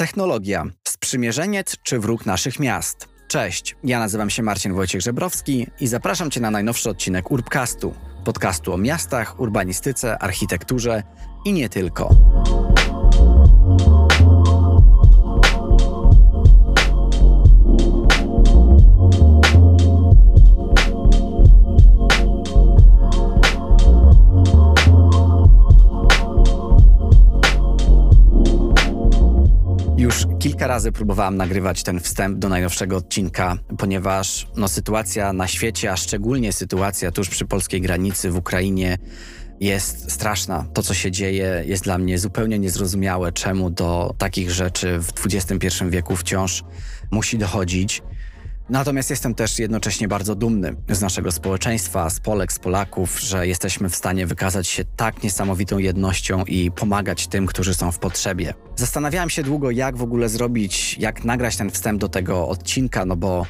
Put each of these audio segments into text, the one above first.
Technologia. Sprzymierzeniec czy wróg naszych miast? Cześć, ja nazywam się Marcin Wojciech Żebrowski i zapraszam Cię na najnowszy odcinek Urbcastu, podcastu o miastach, urbanistyce, architekturze i nie tylko. Kilka razy próbowałam nagrywać ten wstęp do najnowszego odcinka, ponieważ no, sytuacja na świecie, a szczególnie sytuacja tuż przy polskiej granicy w Ukrainie jest straszna. To, co się dzieje, jest dla mnie zupełnie niezrozumiałe, czemu do takich rzeczy w XXI wieku wciąż musi dochodzić. Natomiast jestem też jednocześnie bardzo dumny z naszego społeczeństwa, z Polek, z Polaków, że jesteśmy w stanie wykazać się tak niesamowitą jednością i pomagać tym, którzy są w potrzebie. Zastanawiałem się długo, jak w ogóle zrobić, jak nagrać ten wstęp do tego odcinka, no bo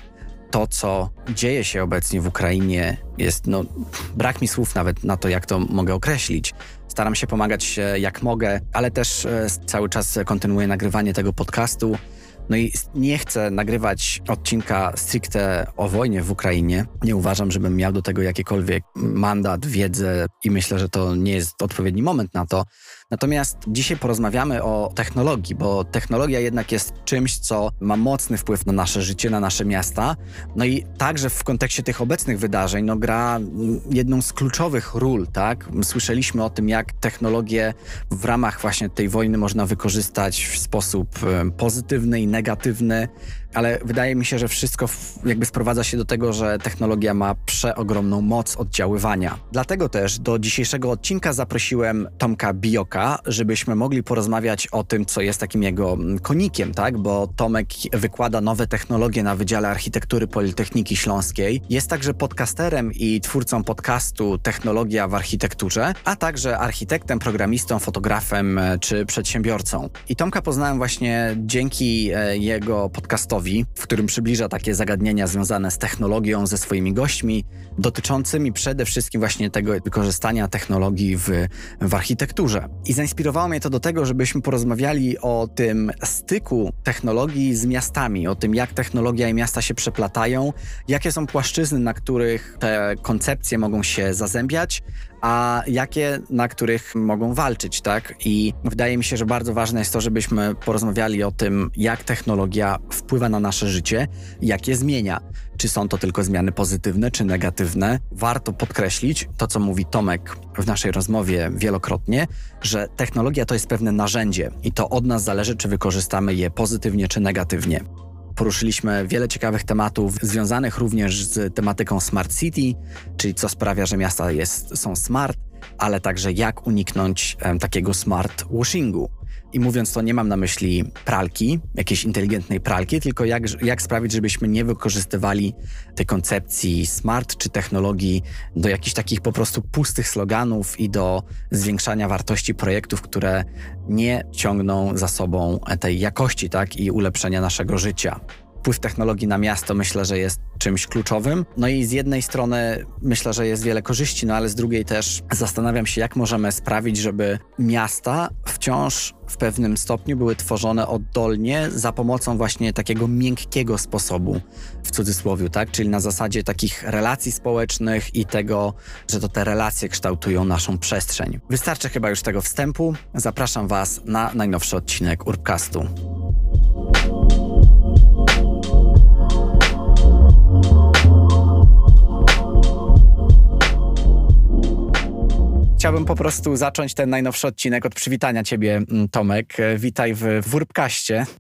to, co dzieje się obecnie w Ukrainie, jest, no, brak mi słów nawet na to, jak to mogę określić. Staram się pomagać jak mogę, ale też e, cały czas kontynuuję nagrywanie tego podcastu. No i nie chcę nagrywać odcinka stricte o wojnie w Ukrainie. Nie uważam, żebym miał do tego jakikolwiek mandat, wiedzę i myślę, że to nie jest odpowiedni moment na to. Natomiast dzisiaj porozmawiamy o technologii, bo technologia jednak jest czymś, co ma mocny wpływ na nasze życie, na nasze miasta. No i także w kontekście tych obecnych wydarzeń no, gra jedną z kluczowych ról, tak? Słyszeliśmy o tym, jak technologię w ramach właśnie tej wojny można wykorzystać w sposób pozytywny i negatywny ale wydaje mi się, że wszystko jakby sprowadza się do tego, że technologia ma przeogromną moc oddziaływania. Dlatego też do dzisiejszego odcinka zaprosiłem Tomka Bioka, żebyśmy mogli porozmawiać o tym, co jest takim jego mm, konikiem, tak? Bo Tomek wykłada nowe technologie na Wydziale Architektury Politechniki Śląskiej. Jest także podcasterem i twórcą podcastu Technologia w architekturze, a także architektem, programistą, fotografem e, czy przedsiębiorcą. I Tomka poznałem właśnie dzięki e, jego podcastowi w którym przybliża takie zagadnienia związane z technologią ze swoimi gośćmi, dotyczącymi przede wszystkim właśnie tego wykorzystania technologii w, w architekturze. I zainspirowało mnie to do tego, żebyśmy porozmawiali o tym styku technologii z miastami, o tym, jak technologia i miasta się przeplatają, jakie są płaszczyzny, na których te koncepcje mogą się zazębiać, a jakie, na których mogą walczyć, tak? I wydaje mi się, że bardzo ważne jest to, żebyśmy porozmawiali o tym, jak technologia wpływa na nasze życie, jak je zmienia. Czy są to tylko zmiany pozytywne, czy negatywne? Warto podkreślić to, co mówi Tomek w naszej rozmowie wielokrotnie, że technologia to jest pewne narzędzie i to od nas zależy, czy wykorzystamy je pozytywnie, czy negatywnie. Poruszyliśmy wiele ciekawych tematów związanych również z tematyką Smart City, czyli co sprawia, że miasta jest, są smart, ale także jak uniknąć um, takiego smart washingu. I mówiąc to, nie mam na myśli pralki, jakiejś inteligentnej pralki, tylko jak, jak sprawić, żebyśmy nie wykorzystywali tej koncepcji smart czy technologii do jakichś takich po prostu pustych sloganów i do zwiększania wartości projektów, które nie ciągną za sobą tej jakości tak, i ulepszenia naszego życia wpływ technologii na miasto myślę, że jest czymś kluczowym. No i z jednej strony myślę, że jest wiele korzyści, no ale z drugiej też zastanawiam się, jak możemy sprawić, żeby miasta wciąż w pewnym stopniu były tworzone oddolnie za pomocą właśnie takiego miękkiego sposobu, w cudzysłowie, tak? Czyli na zasadzie takich relacji społecznych i tego, że to te relacje kształtują naszą przestrzeń. Wystarczy chyba już tego wstępu. Zapraszam Was na najnowszy odcinek Urbcastu. Chciałbym po prostu zacząć ten najnowszy odcinek od przywitania Ciebie, mm, Tomek. E, witaj w, w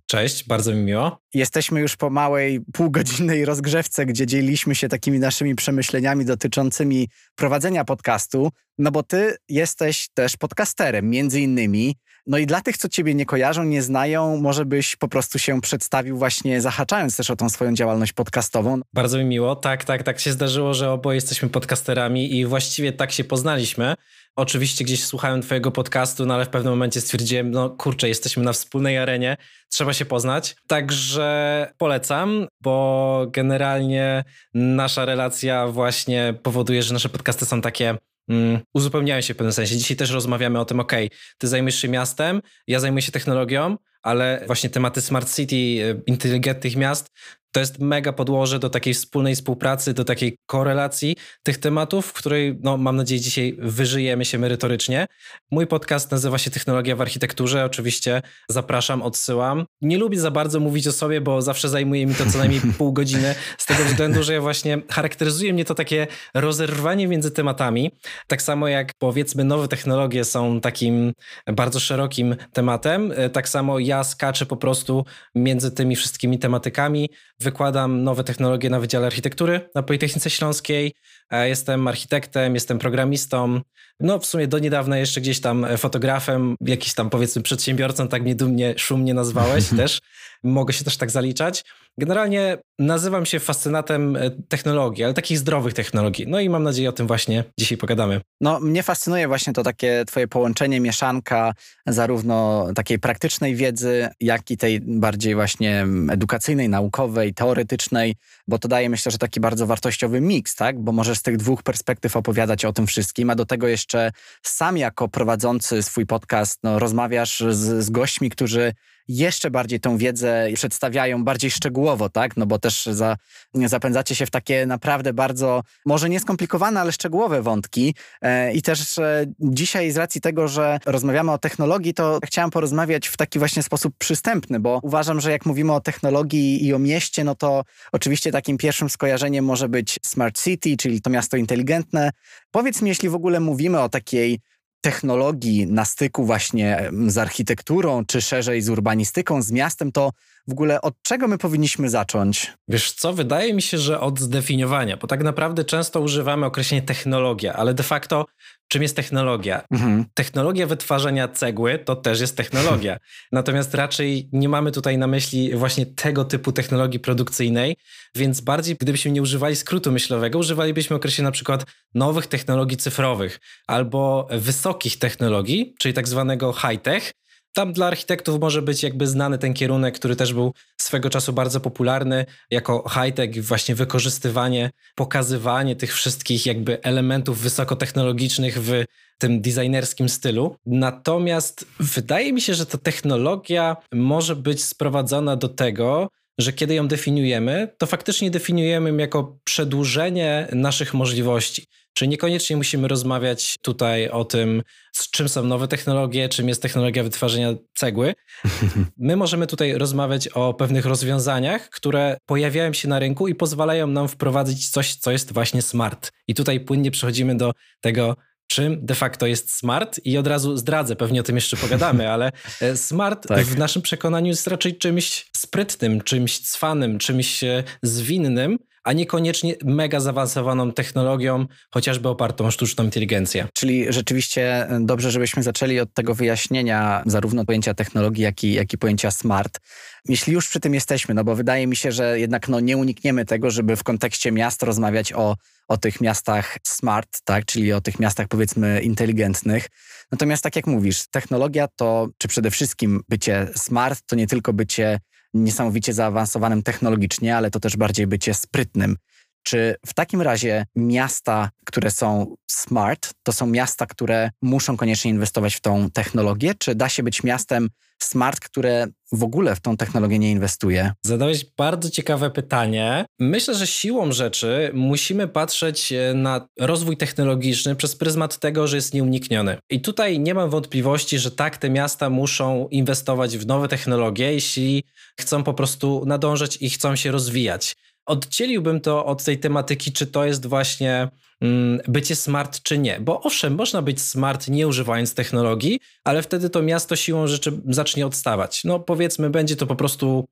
Cześć, bardzo mi miło. Jesteśmy już po małej, półgodzinnej rozgrzewce, gdzie dzieliliśmy się takimi naszymi przemyśleniami dotyczącymi prowadzenia podcastu, no bo Ty jesteś też podcasterem, między innymi. No i dla tych, co Ciebie nie kojarzą, nie znają, może byś po prostu się przedstawił właśnie zahaczając też o tą swoją działalność podcastową. Bardzo mi miło. Tak, tak, tak się zdarzyło, że oboje jesteśmy podcasterami i właściwie tak się poznaliśmy. Oczywiście gdzieś słuchałem twojego podcastu, no ale w pewnym momencie stwierdziłem, no kurczę, jesteśmy na wspólnej arenie, trzeba się poznać. Także polecam, bo generalnie nasza relacja właśnie powoduje, że nasze podcasty są takie mm, uzupełniają się w pewnym sensie. Dzisiaj też rozmawiamy o tym, ok, ty zajmujesz się miastem, ja zajmuję się technologią, ale właśnie tematy smart city, e, inteligentnych miast, to jest mega podłoże do takiej wspólnej współpracy, do takiej korelacji tych tematów, w której, no, mam nadzieję, dzisiaj wyżyjemy się merytorycznie. Mój podcast nazywa się Technologia w architekturze. Oczywiście zapraszam, odsyłam. Nie lubię za bardzo mówić o sobie, bo zawsze zajmuje mi to co najmniej pół godziny, z tego względu, że ja właśnie charakteryzuje mnie to takie rozerwanie między tematami. Tak samo jak powiedzmy nowe technologie są takim bardzo szerokim tematem, e, tak samo ja skaczę po prostu między tymi wszystkimi tematykami wykładam nowe technologie na Wydziale Architektury na Politechnice Śląskiej. E, jestem architektem, jestem programistą. No w sumie do niedawna jeszcze gdzieś tam fotografem, jakiś tam powiedzmy przedsiębiorcą, tak mnie dumnie, szumnie nazwałeś też. Mogę się też tak zaliczać. Generalnie nazywam się fascynatem e, technologii, ale takich zdrowych technologii. No i mam nadzieję o tym właśnie dzisiaj pogadamy. No mnie fascynuje właśnie to takie twoje połączenie, mieszanka zarówno takiej praktycznej wiedzy, jak i tej bardziej właśnie edukacyjnej, naukowej, teoretycznej, bo to daje myślę, że taki bardzo wartościowy miks, tak? Bo możesz z tych dwóch perspektyw opowiadać o tym wszystkim, a do tego jeszcze sam jako prowadzący swój podcast no, rozmawiasz z, z gośćmi, którzy jeszcze bardziej tą wiedzę przedstawiają bardziej szczegółowo, tak? No bo też za, zapędzacie się w takie naprawdę bardzo, może nieskomplikowane, ale szczegółowe wątki. E, I też e, dzisiaj z racji tego, że rozmawiamy o technologii, to chciałem porozmawiać w taki właśnie sposób przystępny, bo uważam, że jak mówimy o technologii i o mieście, no to oczywiście takim pierwszym skojarzeniem może być Smart City, czyli to miasto inteligentne. Powiedz mi, jeśli w ogóle mówimy o takiej technologii na styku właśnie z architekturą, czy szerzej z urbanistyką, z miastem, to w ogóle od czego my powinniśmy zacząć? Wiesz co, wydaje mi się, że od zdefiniowania, bo tak naprawdę często używamy określenia technologia, ale de facto czym jest technologia? Mhm. Technologia wytwarzania cegły to też jest technologia. Natomiast raczej nie mamy tutaj na myśli właśnie tego typu technologii produkcyjnej, więc bardziej gdybyśmy nie używali skrótu myślowego, używalibyśmy określenia na przykład nowych technologii cyfrowych albo wysokich technologii, czyli tak zwanego high-tech, tam dla architektów może być jakby znany ten kierunek, który też był swego czasu bardzo popularny, jako high-tech, właśnie wykorzystywanie, pokazywanie tych wszystkich jakby elementów wysokotechnologicznych w tym designerskim stylu. Natomiast wydaje mi się, że ta technologia może być sprowadzona do tego, że kiedy ją definiujemy, to faktycznie definiujemy ją jako przedłużenie naszych możliwości. Czyli niekoniecznie musimy rozmawiać tutaj o tym, z czym są nowe technologie, czym jest technologia wytwarzania cegły. My możemy tutaj rozmawiać o pewnych rozwiązaniach, które pojawiają się na rynku i pozwalają nam wprowadzić coś, co jest właśnie smart. I tutaj płynnie przechodzimy do tego, czym de facto jest smart i od razu zdradzę, pewnie o tym jeszcze pogadamy, ale e, smart tak. w naszym przekonaniu jest raczej czymś sprytnym, czymś cwanym, czymś e, zwinnym, a niekoniecznie mega zaawansowaną technologią, chociażby opartą o sztuczną inteligencję. Czyli rzeczywiście e, dobrze, żebyśmy zaczęli od tego wyjaśnienia zarówno pojęcia technologii, jak i, jak i pojęcia smart. Jeśli już przy tym jesteśmy, no bo wydaje mi się, że jednak no, nie unikniemy tego, żeby w kontekście miast rozmawiać o, o tych miastach smart, tak, czyli o tych miastach powiedzmy inteligentnych. Natomiast tak jak mówisz, technologia to, czy przede wszystkim bycie smart, to nie tylko bycie niesamowicie zaawansowanym technologicznie, ale to też bardziej bycie sprytnym. Czy w takim razie miasta, które są smart, to są miasta, które muszą koniecznie inwestować w tą technologię? Czy da się być miastem smart, które w ogóle w tą technologię nie inwestuje? Zadałeś bardzo ciekawe pytanie. Myślę, że siłą rzeczy musimy patrzeć e, na rozwój technologiczny przez pryzmat tego, że jest nieunikniony. I tutaj nie mam wątpliwości, że tak, te miasta muszą inwestować w nowe technologie, jeśli chcą po prostu nadążać i chcą się rozwijać oddzieliłbym to od tej tematyki, czy to jest właśnie mm, bycie smart, czy nie. Bo owszem, można być smart nie używając technologii, ale wtedy to miasto siłą rzeczy zacznie odstawać. No powiedzmy, będzie to po prostu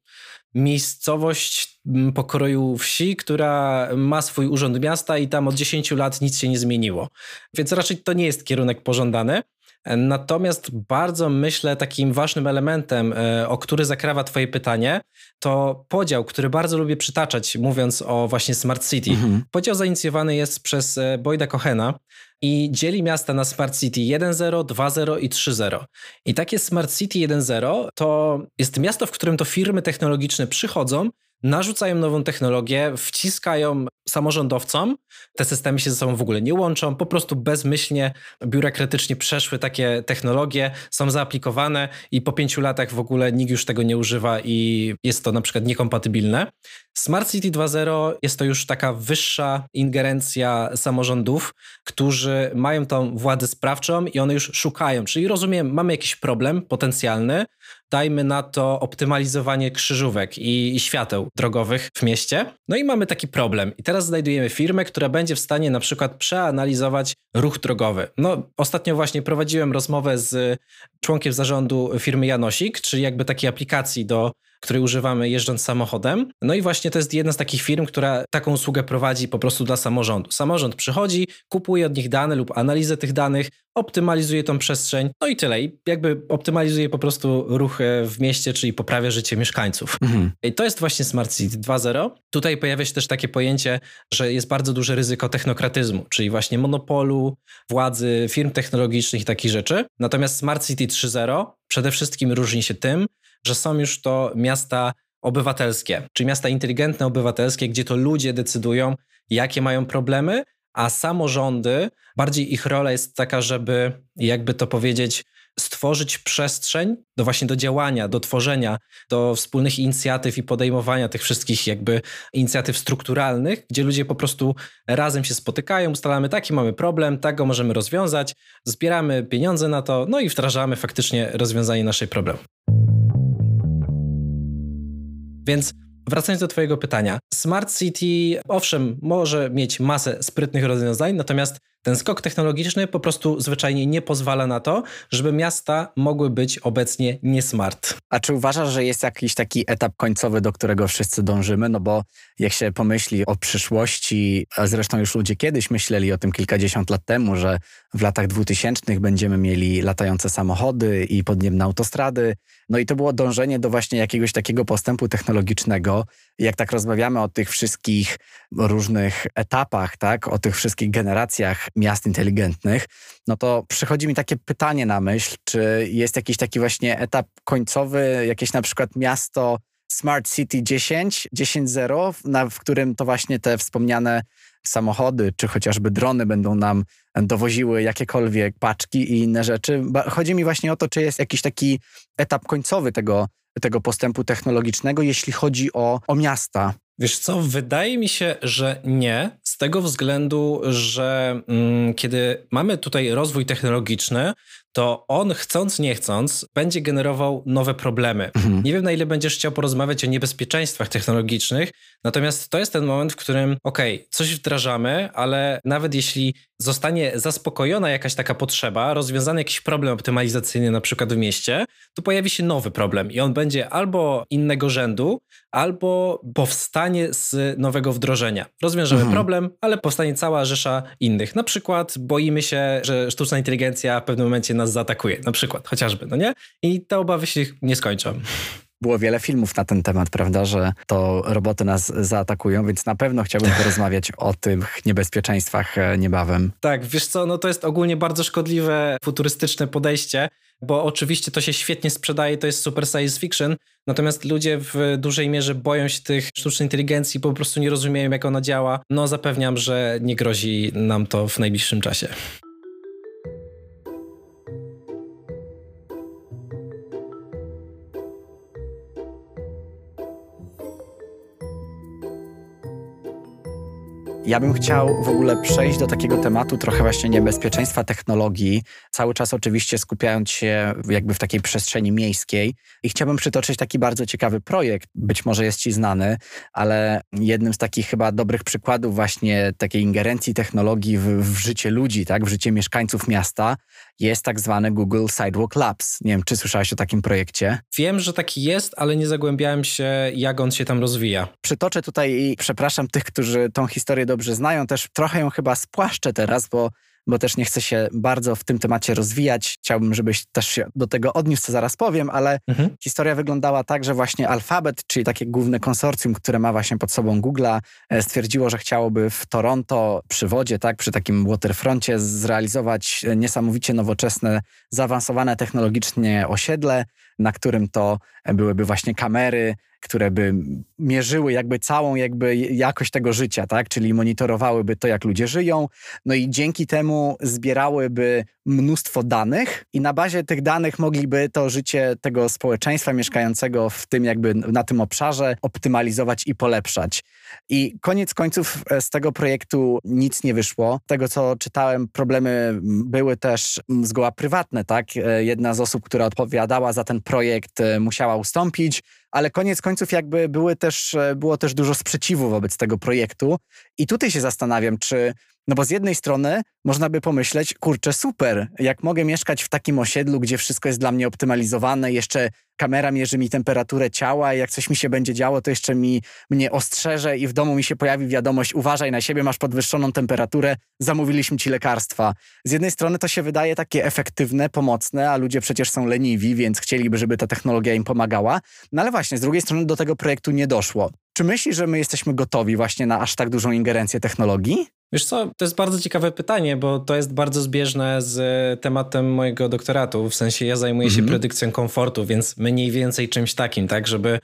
miejscowość mm, pokroju wsi, która ma swój urząd miasta i tam od 10 lat nic się nie zmieniło. Więc raczej to nie jest kierunek pożądany. Natomiast bardzo myślę, takim ważnym elementem, e, o który zakrawa Twoje pytanie, to podział, który bardzo lubię przytaczać, mówiąc o właśnie Smart City. Mhm. Podział zainicjowany jest przez e, Boyda Cohena i dzieli miasta na Smart City 1.0, 2.0 i 3.0. I takie Smart City 1.0 to jest miasto, w którym to firmy technologiczne przychodzą, narzucają nową technologię, wciskają samorządowcom, te systemy się ze sobą w ogóle nie łączą, po prostu bezmyślnie, biurokratycznie przeszły takie technologie, są zaaplikowane i po pięciu latach w ogóle nikt już tego nie używa i jest to na przykład niekompatybilne. Smart City 2.0 jest to już taka wyższa ingerencja samorządów, którzy mają tą władzę sprawczą i one już szukają. Czyli rozumiem, mamy jakiś problem potencjalny, dajmy na to optymalizowanie krzyżówek i, i, świateł drogowych w mieście. No i mamy taki problem. I teraz znajdujemy firmę, która będzie w stanie na przykład przeanalizować ruch drogowy. No, ostatnio właśnie prowadziłem rozmowę z członkiem zarządu firmy Janosik, czyli jakby takiej aplikacji do której używamy jeżdżąc samochodem. No i właśnie to jest jedna z takich firm, która taką usługę prowadzi po prostu dla samorządu. Samorząd przychodzi, kupuje od nich dane lub analizę tych danych, optymalizuje tą przestrzeń, no i tyle. I jakby optymalizuje po prostu ruch e, w mieście, czyli poprawia życie mieszkańców. Mhm. I to jest właśnie Smart City 2.0. Tutaj pojawia się też takie pojęcie, że jest bardzo duże ryzyko technokratyzmu, czyli właśnie monopolu, władzy, firm technologicznych i takich rzeczy. Natomiast Smart City 3.0 przede wszystkim różni się tym, że są już to miasta obywatelskie, czyli miasta inteligentne, obywatelskie, gdzie to ludzie decydują, jakie mają problemy, a samorządy, bardziej ich rola jest taka, żeby, jakby to powiedzieć, stworzyć przestrzeń do właśnie do działania, do tworzenia, do wspólnych inicjatyw i podejmowania tych wszystkich jakby inicjatyw strukturalnych, gdzie ludzie po prostu razem się spotykają, ustalamy taki mamy problem, tak go możemy rozwiązać, zbieramy pieniądze na to, no i wdrażamy faktycznie rozwiązanie naszej problemu. Więc wracając do Twojego pytania, Smart City owszem może mieć masę sprytnych rozwiązań, natomiast ten skok technologiczny po prostu zwyczajnie nie pozwala na to, żeby miasta mogły być obecnie niesmart. A czy uważasz, że jest jakiś taki etap końcowy, do którego wszyscy dążymy? No bo jak się pomyśli o przyszłości, a zresztą już ludzie kiedyś myśleli o tym kilkadziesiąt lat temu, że w latach dwutysięcznych będziemy mieli latające samochody i podniebne autostrady. No i to było dążenie do właśnie jakiegoś takiego postępu technologicznego. Jak tak rozmawiamy o tych wszystkich różnych etapach, tak, o tych wszystkich generacjach miast inteligentnych, no to przychodzi mi takie pytanie na myśl, czy jest jakiś taki właśnie etap końcowy, jakieś na przykład miasto Smart City 10, 10.0, w którym to właśnie te wspomniane samochody, czy chociażby drony będą nam dowoziły jakiekolwiek paczki i inne rzeczy. Chodzi mi właśnie o to, czy jest jakiś taki etap końcowy tego, tego postępu technologicznego, jeśli chodzi o, o miasta. Wiesz co, wydaje mi się, że nie, z tego względu, że mm, kiedy mamy tutaj rozwój technologiczny, to on chcąc, nie chcąc, będzie generował nowe problemy. Mhm. Nie wiem, na ile będziesz chciał porozmawiać o niebezpieczeństwach technologicznych, natomiast to jest ten moment, w którym, okej, okay, coś wdrażamy, ale nawet jeśli zostanie zaspokojona jakaś taka potrzeba, rozwiązany jakiś problem optymalizacyjny na przykład w mieście, to pojawi się nowy problem i on będzie albo innego rzędu, albo powstanie z nowego wdrożenia. Rozwiążemy mhm. problem, ale powstanie cała rzesza innych. Na przykład boimy się, że sztuczna inteligencja w pewnym momencie nas zaatakuje, na przykład, chociażby, no nie? I te obawy się nie skończą. Było wiele filmów na ten temat, prawda, że to roboty nas zaatakują, więc na pewno chciałbym porozmawiać o tych niebezpieczeństwach e, niebawem. Tak, wiesz co, no to jest ogólnie bardzo szkodliwe, futurystyczne podejście, bo oczywiście to się świetnie sprzedaje, to jest super science fiction, natomiast ludzie w dużej mierze boją się tych sztucznej inteligencji, po prostu nie rozumieją, jak ona działa. No zapewniam, że nie grozi nam to w najbliższym czasie. Ja bym chciał w ogóle przejść do takiego tematu trochę właśnie niebezpieczeństwa technologii, cały czas oczywiście skupiając się jakby w takiej przestrzeni miejskiej. I chciałbym przytoczyć taki bardzo ciekawy projekt, być może jest Ci znany, ale jednym z takich chyba dobrych przykładów właśnie takiej ingerencji technologii w, w życie ludzi, tak, w życie mieszkańców miasta jest tak zwany Google Sidewalk Labs. Nie wiem, czy słyszałeś o takim projekcie? Wiem, że taki jest, ale nie zagłębiałem się, jak on się tam rozwija. Przytoczę tutaj i przepraszam tych, którzy tą historię dobrze znają, też trochę ją chyba spłaszczę teraz, bo bo też nie chcę się bardzo w tym temacie rozwijać. Chciałbym, żebyś też się do tego odniósł, co zaraz powiem, ale mhm. historia wyglądała tak, że właśnie Alphabet, czyli takie główne konsorcjum, które ma właśnie pod sobą Google'a, e, stwierdziło, że chciałoby w Toronto przy wodzie, tak, przy takim waterfroncie zrealizować niesamowicie nowoczesne, zaawansowane technologicznie osiedle. Na którym to byłyby właśnie kamery, które by mierzyły jakby całą jakby jakość tego życia, tak? Czyli monitorowałyby to, jak ludzie żyją, no i dzięki temu zbierałyby mnóstwo danych i na bazie tych danych mogliby to życie tego społeczeństwa mieszkającego w tym jakby na tym obszarze optymalizować i polepszać. I koniec końców e, z tego projektu nic nie wyszło. Tego, co czytałem, problemy były też zgoła prywatne, tak? E, jedna z osób, która odpowiadała za ten projekt e, musiała ustąpić, ale koniec końców jakby były też, było też dużo sprzeciwu wobec tego projektu. I tutaj się zastanawiam, czy no bo z jednej strony można by pomyśleć, kurczę, super, jak mogę mieszkać w takim osiedlu, gdzie wszystko jest dla mnie optymalizowane, jeszcze kamera mierzy mi temperaturę ciała i jak coś mi się będzie działo, to jeszcze mi mnie ostrzeże i w domu mi się pojawi wiadomość, uważaj na siebie, masz podwyższoną temperaturę, zamówiliśmy ci lekarstwa. Z jednej strony to się wydaje takie efektywne, pomocne, a ludzie przecież są leniwi, więc chcieliby, żeby ta technologia im pomagała. No ale właśnie, z drugiej strony do tego projektu nie doszło. Czy myślisz, że my jesteśmy gotowi właśnie na aż tak dużą ingerencję technologii? Wiesz co, to jest bardzo ciekawe pytanie, bo to jest bardzo zbieżne z tematem mojego doktoratu. W sensie ja zajmuję się mhm. predykcją komfortu, więc mniej więcej czymś takim, tak, żeby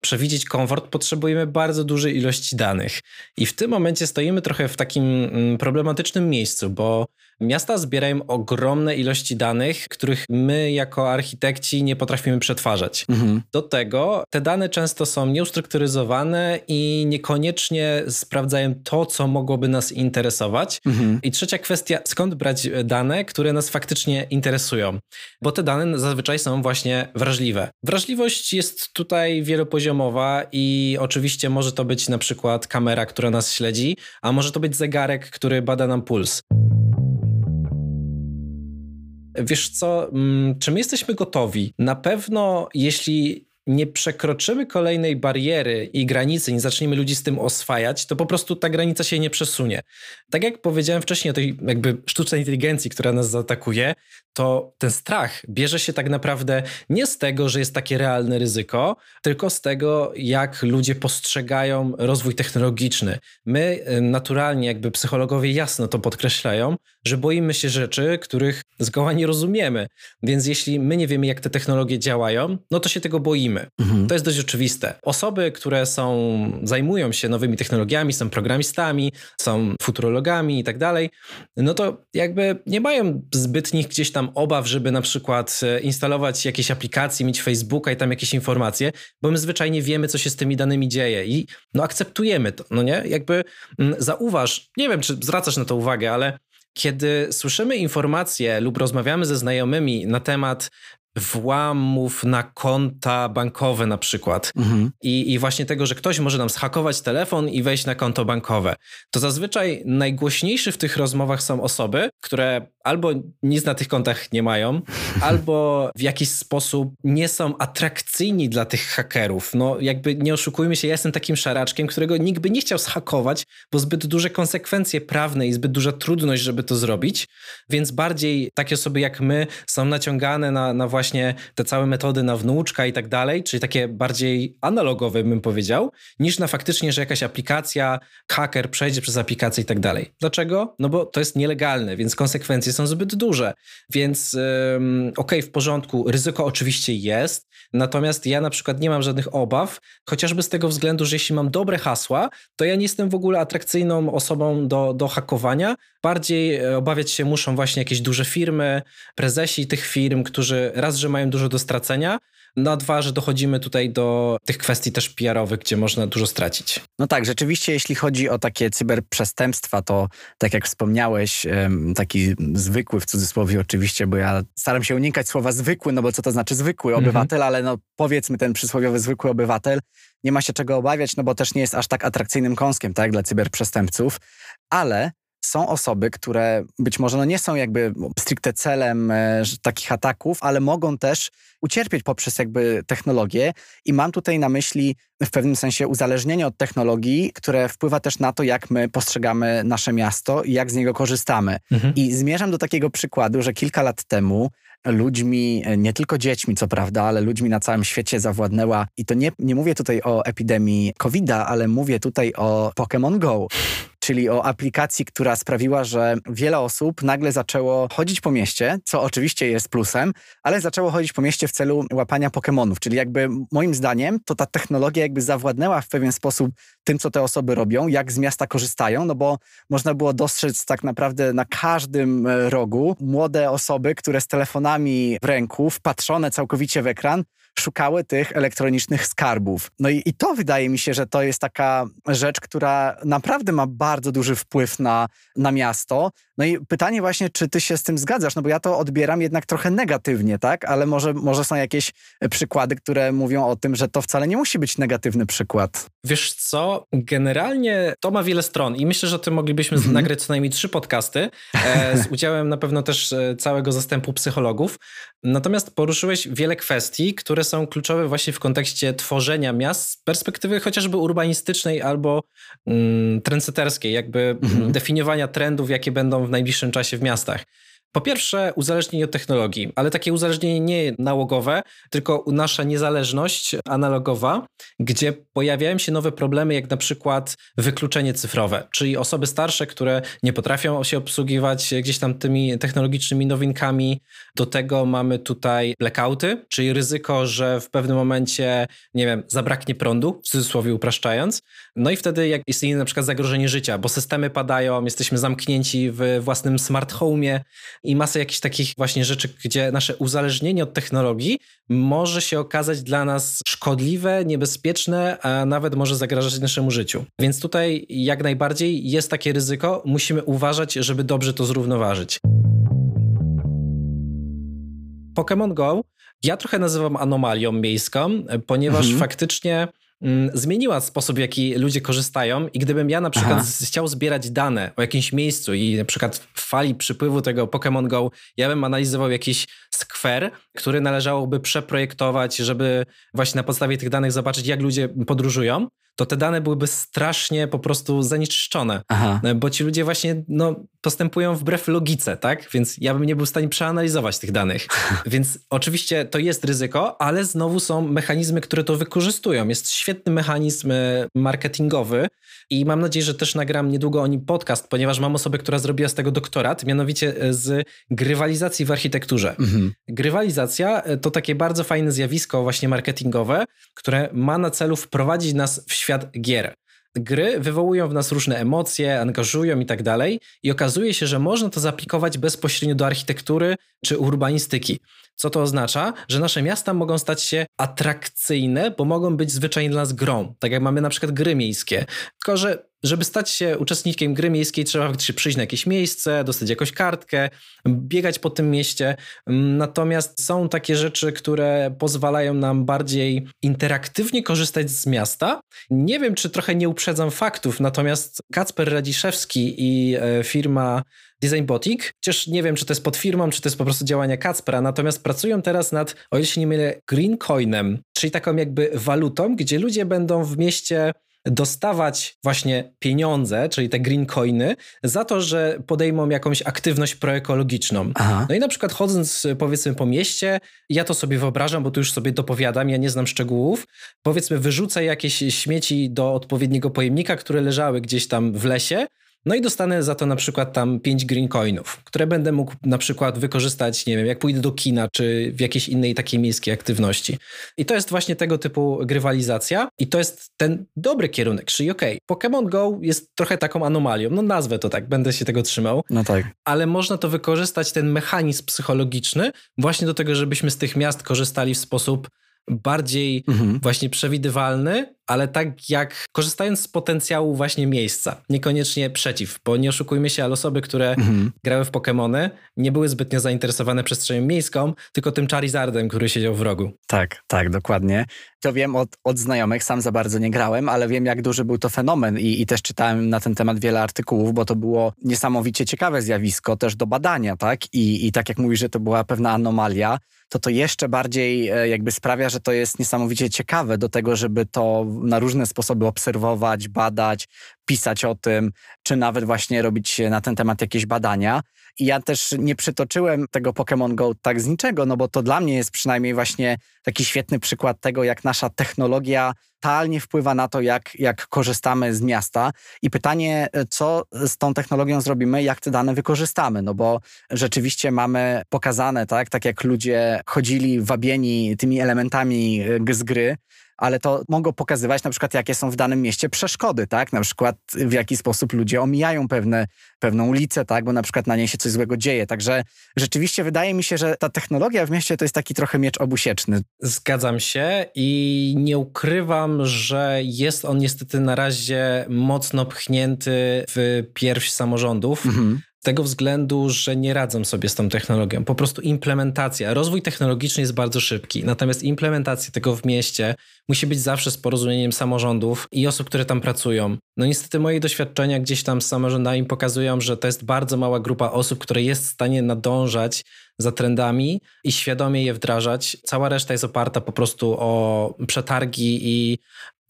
przewidzieć komfort, potrzebujemy bardzo dużej ilości danych. I w tym momencie stoimy trochę w takim mm, problematycznym miejscu, bo Miasta zbierają ogromne ilości danych, których my jako architekci nie potrafimy przetwarzać. Mhm. Do tego te dane często są nieustrukturyzowane i niekoniecznie sprawdzają to, co mogłoby nas interesować. Mhm. I trzecia kwestia, skąd brać dane, które nas faktycznie interesują? Bo te dane zazwyczaj są właśnie wrażliwe. Wrażliwość jest tutaj wielopoziomowa i oczywiście może to być na przykład kamera, która nas śledzi, a może to być zegarek, który bada nam puls. Wiesz co, mm, czy my jesteśmy gotowi? Na pewno, jeśli nie przekroczymy kolejnej bariery i granicy, nie zaczniemy ludzi z tym oswajać, to po prostu ta granica się nie przesunie. Tak jak powiedziałem wcześniej o tej jakby sztucznej inteligencji, która nas zaatakuje, to ten strach bierze się tak naprawdę nie z tego, że jest takie realne ryzyko, tylko z tego, jak ludzie postrzegają rozwój technologiczny. My y, naturalnie, jakby psychologowie jasno to podkreślają, że boimy się rzeczy, których zgoła nie rozumiemy. Więc jeśli my nie wiemy, jak te technologie działają, no to się tego boimy. Mhm. To jest dość oczywiste. Osoby, które są, zajmują się nowymi technologiami, są programistami, są futurologami i tak dalej, no to jakby nie mają zbytnich gdzieś tam obaw, żeby na przykład e, instalować jakieś aplikacje, mieć Facebooka i tam jakieś informacje, bo my zwyczajnie wiemy, co się z tymi danymi dzieje i no akceptujemy to, no nie? Jakby mm, zauważ, nie wiem, czy zwracasz na to uwagę, ale kiedy słyszymy informacje lub rozmawiamy ze znajomymi na temat włamów na konta bankowe na przykład mhm. I, i właśnie tego, że ktoś może nam zhakować telefon i wejść na konto bankowe, to zazwyczaj najgłośniejsze w tych rozmowach są osoby, które albo nic na tych kontach nie mają, albo w jakiś sposób nie są atrakcyjni dla tych hakerów. No jakby nie oszukujmy się, ja jestem takim szaraczkiem, którego nikt by nie chciał zhakować, bo zbyt duże konsekwencje prawne i zbyt duża trudność, żeby to zrobić, więc bardziej takie osoby jak my są naciągane na, na właśnie właśnie te całe metody na wnuczka i tak dalej, czyli takie bardziej analogowe, bym powiedział, niż na faktycznie, że jakaś aplikacja, haker przejdzie przez aplikację i tak dalej. Dlaczego? No bo to jest nielegalne, więc konsekwencje są zbyt duże. Więc okej, okay, w porządku, ryzyko oczywiście jest, natomiast ja na przykład nie mam żadnych obaw, chociażby z tego względu, że jeśli mam dobre hasła, to ja nie jestem w ogóle atrakcyjną osobą do, do hakowania. Bardziej e, obawiać się muszą właśnie jakieś duże firmy, prezesi tych firm, którzy raz że mają dużo do stracenia, no a dwa, że dochodzimy tutaj do tych kwestii też PR-owych, gdzie można dużo stracić. No tak, rzeczywiście jeśli chodzi o takie cyberprzestępstwa, to tak jak wspomniałeś, taki zwykły w cudzysłowie oczywiście, bo ja staram się unikać słowa zwykły, no bo co to znaczy zwykły mhm. obywatel, ale no powiedzmy ten przysłowiowy zwykły obywatel, nie ma się czego obawiać, no bo też nie jest aż tak atrakcyjnym kąskiem, tak, dla cyberprzestępców, ale są osoby, które być może no nie są jakby stricte celem e, takich ataków, ale mogą też ucierpieć poprzez jakby technologię i mam tutaj na myśli w pewnym sensie uzależnienie od technologii, które wpływa też na to, jak my postrzegamy nasze miasto i jak z niego korzystamy. Mhm. I zmierzam do takiego przykładu, że kilka lat temu ludźmi, e, nie tylko dziećmi, co prawda, ale ludźmi na całym świecie zawładnęła, i to nie, nie mówię tutaj o epidemii COVID-a, ale mówię tutaj o Pokémon Go czyli o aplikacji, która sprawiła, że wiele osób nagle zaczęło chodzić po mieście, co oczywiście jest plusem, ale zaczęło chodzić po mieście w celu łapania Pokémonów, czyli jakby moim zdaniem to ta technologia jakby zawładnęła w pewien sposób tym, co te osoby robią, jak z miasta korzystają, no bo można było dostrzec tak naprawdę na każdym e, rogu młode osoby, które z telefonami w ręku, wpatrzone całkowicie w ekran, szukały tych elektronicznych skarbów. No i, i to wydaje mi się, że to jest taka rzecz, która naprawdę ma bardzo duży wpływ na, na miasto. No i pytanie właśnie, czy ty się z tym zgadzasz? No bo ja to odbieram jednak trochę negatywnie, tak? Ale może, może są jakieś przykłady, które mówią o tym, że to wcale nie musi być negatywny przykład. Wiesz co, generalnie to ma wiele stron i myślę, że ty moglibyśmy mm -hmm. nagrać co najmniej trzy podcasty e, z udziałem na pewno też e, całego zastępu psychologów. Natomiast poruszyłeś wiele kwestii, które są kluczowe właśnie w kontekście tworzenia miast z perspektywy chociażby urbanistycznej albo mm, trendseterskiej, jakby mhm. definiowania trendów, jakie będą w najbliższym czasie w miastach. Po pierwsze, uzależnienie od technologii, ale takie uzależnienie nie nałogowe, tylko nasza niezależność analogowa, gdzie pojawiają się nowe problemy, jak na przykład wykluczenie cyfrowe, czyli osoby starsze, które nie potrafią się obsługiwać gdzieś tam tymi technologicznymi nowinkami. Do tego mamy tutaj blackouty, czyli ryzyko, że w pewnym momencie, nie wiem, zabraknie prądu, w cudzysłowie upraszczając. No i wtedy jak istnieje na przykład zagrożenie życia, bo systemy padają, jesteśmy zamknięci w własnym smart home'ie i masę jakichś takich właśnie rzeczy, gdzie nasze uzależnienie od technologii może się okazać dla nas szkodliwe, niebezpieczne, a nawet może zagrażać naszemu życiu. Więc tutaj jak najbardziej jest takie ryzyko, musimy uważać, żeby dobrze to zrównoważyć. Pokémon Go ja trochę nazywam anomalią miejską, ponieważ mhm. faktycznie zmieniła sposób, w jaki ludzie korzystają. I gdybym ja na przykład chciał zbierać dane o jakimś miejscu i na przykład w fali przypływu tego Pokémon Go, ja bym analizował jakiś skwer, który należałoby przeprojektować, żeby właśnie na podstawie tych danych zobaczyć, jak ludzie podróżują, to te dane byłyby strasznie po prostu zanieczyszczone, Aha. bo ci ludzie właśnie no, postępują wbrew logice, tak? Więc ja bym nie był w stanie przeanalizować tych danych. Więc oczywiście to jest ryzyko, ale znowu są mechanizmy, które to wykorzystują. Jest świetny mechanizm e, marketingowy i mam nadzieję, że też nagram niedługo o nim podcast, ponieważ mam osobę, która zrobiła z tego doktorat, mianowicie e, z grywalizacji w architekturze. Mhm. Grywalizacja e, to takie bardzo fajne zjawisko właśnie marketingowe, które ma na celu wprowadzić nas w świat gier gry wywołują w nas różne emocje, angażują i tak dalej, i okazuje się, że można to zaaplikować bezpośrednio do architektury czy urbanistyki. Co to oznacza? Że nasze miasta mogą stać się atrakcyjne, bo mogą być zwyczajnie dla nas grą. Tak jak mamy na przykład gry miejskie. Tylko, że żeby stać się uczestnikiem gry miejskiej, trzeba faktycznie przyjść na jakieś miejsce, dostać jakąś kartkę, biegać po tym mieście. Natomiast są takie rzeczy, które pozwalają nam bardziej interaktywnie korzystać z miasta. Nie wiem, czy trochę nie uprzedzam faktów, natomiast Kacper Radziszewski i e, firma Designbotik, chociaż nie wiem, czy to jest pod firmą, czy to jest po prostu działania Kacpra, natomiast pracują teraz nad, o ile się nie mylę, Greencoinem, czyli taką jakby walutą, gdzie ludzie będą w mieście dostawać właśnie pieniądze, czyli te green coiny, za to, że podejmą jakąś aktywność proekologiczną. Aha. No i na przykład chodząc powiedzmy po mieście, ja to sobie wyobrażam, bo tu już sobie dopowiadam, ja nie znam szczegółów, powiedzmy wyrzucę jakieś śmieci do odpowiedniego pojemnika, które leżały gdzieś tam w lesie, no i dostanę za to na przykład tam 5 green coinów, które będę mógł na przykład wykorzystać, nie wiem, jak pójdę do kina, czy w jakiejś innej takiej miejskiej aktywności. I to jest właśnie tego typu grywalizacja i to jest ten dobry kierunek, czyli okej, okay, Pokémon Go jest trochę taką anomalią, no nazwę to tak, będę się tego trzymał. No tak. Ale można to wykorzystać, ten mechanizm psychologiczny właśnie do tego, żebyśmy z tych miast korzystali w sposób bardziej mhm. właśnie przewidywalny, ale tak jak korzystając z potencjału właśnie miejsca, niekoniecznie przeciw, bo nie oszukujmy się, ale osoby, które mhm. grały w Pokémony, nie były zbytnio zainteresowane przestrzenią miejską, tylko tym Charizardem, który siedział w rogu. Tak, tak, dokładnie. To wiem od, od znajomych, sam za bardzo nie grałem, ale wiem jak duży był to fenomen i, i też czytałem na ten temat wiele artykułów, bo to było niesamowicie ciekawe zjawisko też do badania, tak? I, i tak jak mówisz, że to była pewna anomalia, to to jeszcze bardziej e, jakby sprawia, że to jest niesamowicie ciekawe do tego, żeby to na różne sposoby obserwować, badać, pisać o tym, czy nawet właśnie robić na ten temat jakieś badania. I ja też nie przytoczyłem tego Pokémon Go tak z niczego, no bo to dla mnie jest przynajmniej właśnie taki świetny przykład tego, jak nasza technologia totalnie wpływa na to, jak, jak korzystamy z miasta. I pytanie, co z tą technologią zrobimy, jak te dane wykorzystamy, no bo rzeczywiście mamy pokazane, tak, tak jak ludzie chodzili wabieni tymi elementami z gry, ale to mogą pokazywać na przykład, jakie są w danym mieście przeszkody, tak? Na przykład w jaki sposób ludzie omijają pewne, pewną ulicę, tak? Bo na przykład na niej się coś złego dzieje. Także rzeczywiście wydaje mi się, że ta technologia w mieście to jest taki trochę miecz obusieczny. Zgadzam się i nie ukrywam, że jest on niestety na razie mocno pchnięty w pierś samorządów. Mhm tego względu, że nie radzą sobie z tą technologią. Po prostu implementacja. Rozwój technologiczny jest bardzo szybki, natomiast implementacja tego w mieście musi być zawsze z porozumieniem samorządów i osób, które tam pracują. No niestety moje doświadczenia gdzieś tam z samorządami pokazują, że to jest bardzo mała grupa osób, które jest w stanie nadążać za trendami i świadomie je wdrażać. Cała reszta jest oparta po prostu o przetargi i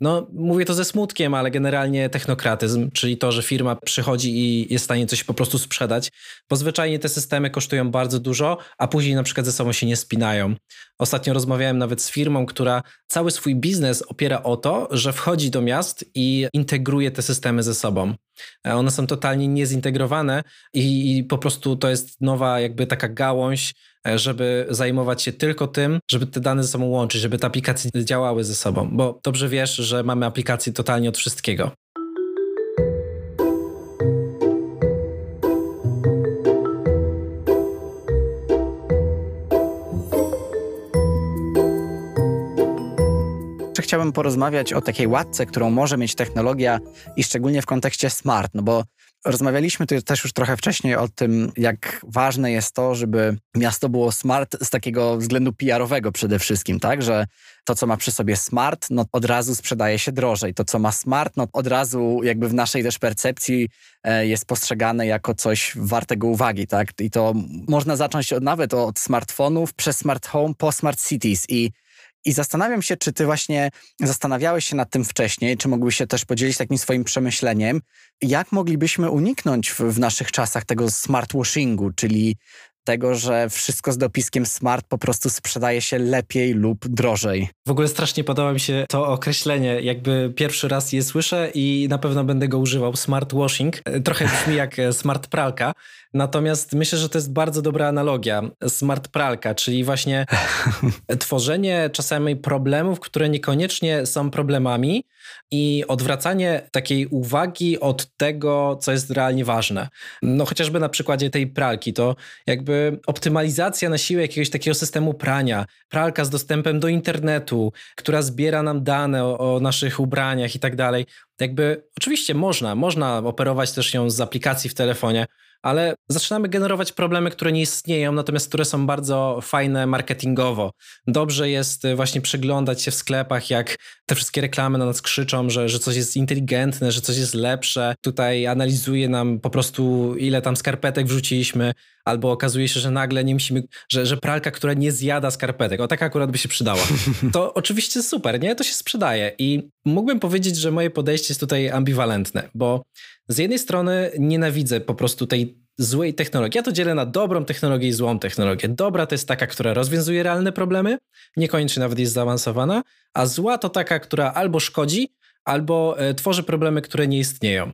no, mówię to ze smutkiem, ale generalnie technokratyzm, czyli to, że firma przychodzi i jest w stanie coś po prostu sprzedać, bo zwyczajnie te systemy kosztują bardzo dużo, a później na przykład ze sobą się nie spinają. Ostatnio rozmawiałem nawet z firmą, która cały swój biznes opiera o to, że wchodzi do miast i integruje te systemy ze sobą. E, one są totalnie niezintegrowane i, i po prostu to jest nowa jakby taka gałąź E, żeby zajmować się tylko tym, żeby te dane ze sobą łączyć, żeby te aplikacje działały ze sobą, bo dobrze wiesz, że mamy aplikacje totalnie od wszystkiego. Chciałbym porozmawiać o takiej łatce, którą może mieć technologia i szczególnie w kontekście smart, no bo Rozmawialiśmy tu też już trochę wcześniej o tym, jak ważne jest to, żeby miasto było smart z takiego względu PR-owego przede wszystkim, tak? Że to, co ma przy sobie smart, no od razu sprzedaje się drożej. To, co ma smart, no od razu jakby w naszej też percepcji e, jest postrzegane jako coś wartego uwagi, tak? I to można zacząć od, nawet od smartfonów przez smart home po smart cities i i zastanawiam się, czy ty właśnie zastanawiałeś się nad tym wcześniej, czy mógłbyś się też podzielić takim swoim przemyśleniem, jak moglibyśmy uniknąć w, w naszych czasach tego smartwashingu, czyli tego, że wszystko z dopiskiem smart po prostu sprzedaje się lepiej lub drożej. W ogóle strasznie podoba mi się to określenie, jakby pierwszy raz je słyszę i na pewno będę go używał. Smart washing. Trochę brzmi jak smart pralka, natomiast myślę, że to jest bardzo dobra analogia. Smart pralka, czyli właśnie tworzenie czasami problemów, które niekoniecznie są problemami i odwracanie takiej uwagi od tego, co jest realnie ważne. No chociażby na przykładzie tej pralki, to jakby optymalizacja na siłę jakiegoś takiego systemu prania, pralka z dostępem do internetu, która zbiera nam dane o, o naszych ubraniach i tak dalej. Jakby oczywiście można, można operować też ją z aplikacji w telefonie, ale zaczynamy generować problemy, które nie istnieją, natomiast które są bardzo fajne marketingowo. Dobrze jest y, właśnie przyglądać się w sklepach, jak te wszystkie reklamy na nas krzyczą, że, że coś jest inteligentne, że coś jest lepsze. Tutaj analizuje nam po prostu, ile tam skarpetek wrzuciliśmy, albo okazuje się, że nagle nie musimy, że, że pralka, która nie zjada skarpetek, o taka akurat by się przydała. To oczywiście super, nie? To się sprzedaje i mógłbym powiedzieć, że moje podejście jest tutaj ambiwalentne, bo z jednej strony nienawidzę po prostu tej złej technologii. Ja to dzielę na dobrą technologię i złą technologię. Dobra to jest taka, która rozwiązuje realne problemy, niekoniecznie nawet jest zaawansowana, a zła to taka, która albo szkodzi, albo e, tworzy problemy, które nie istnieją.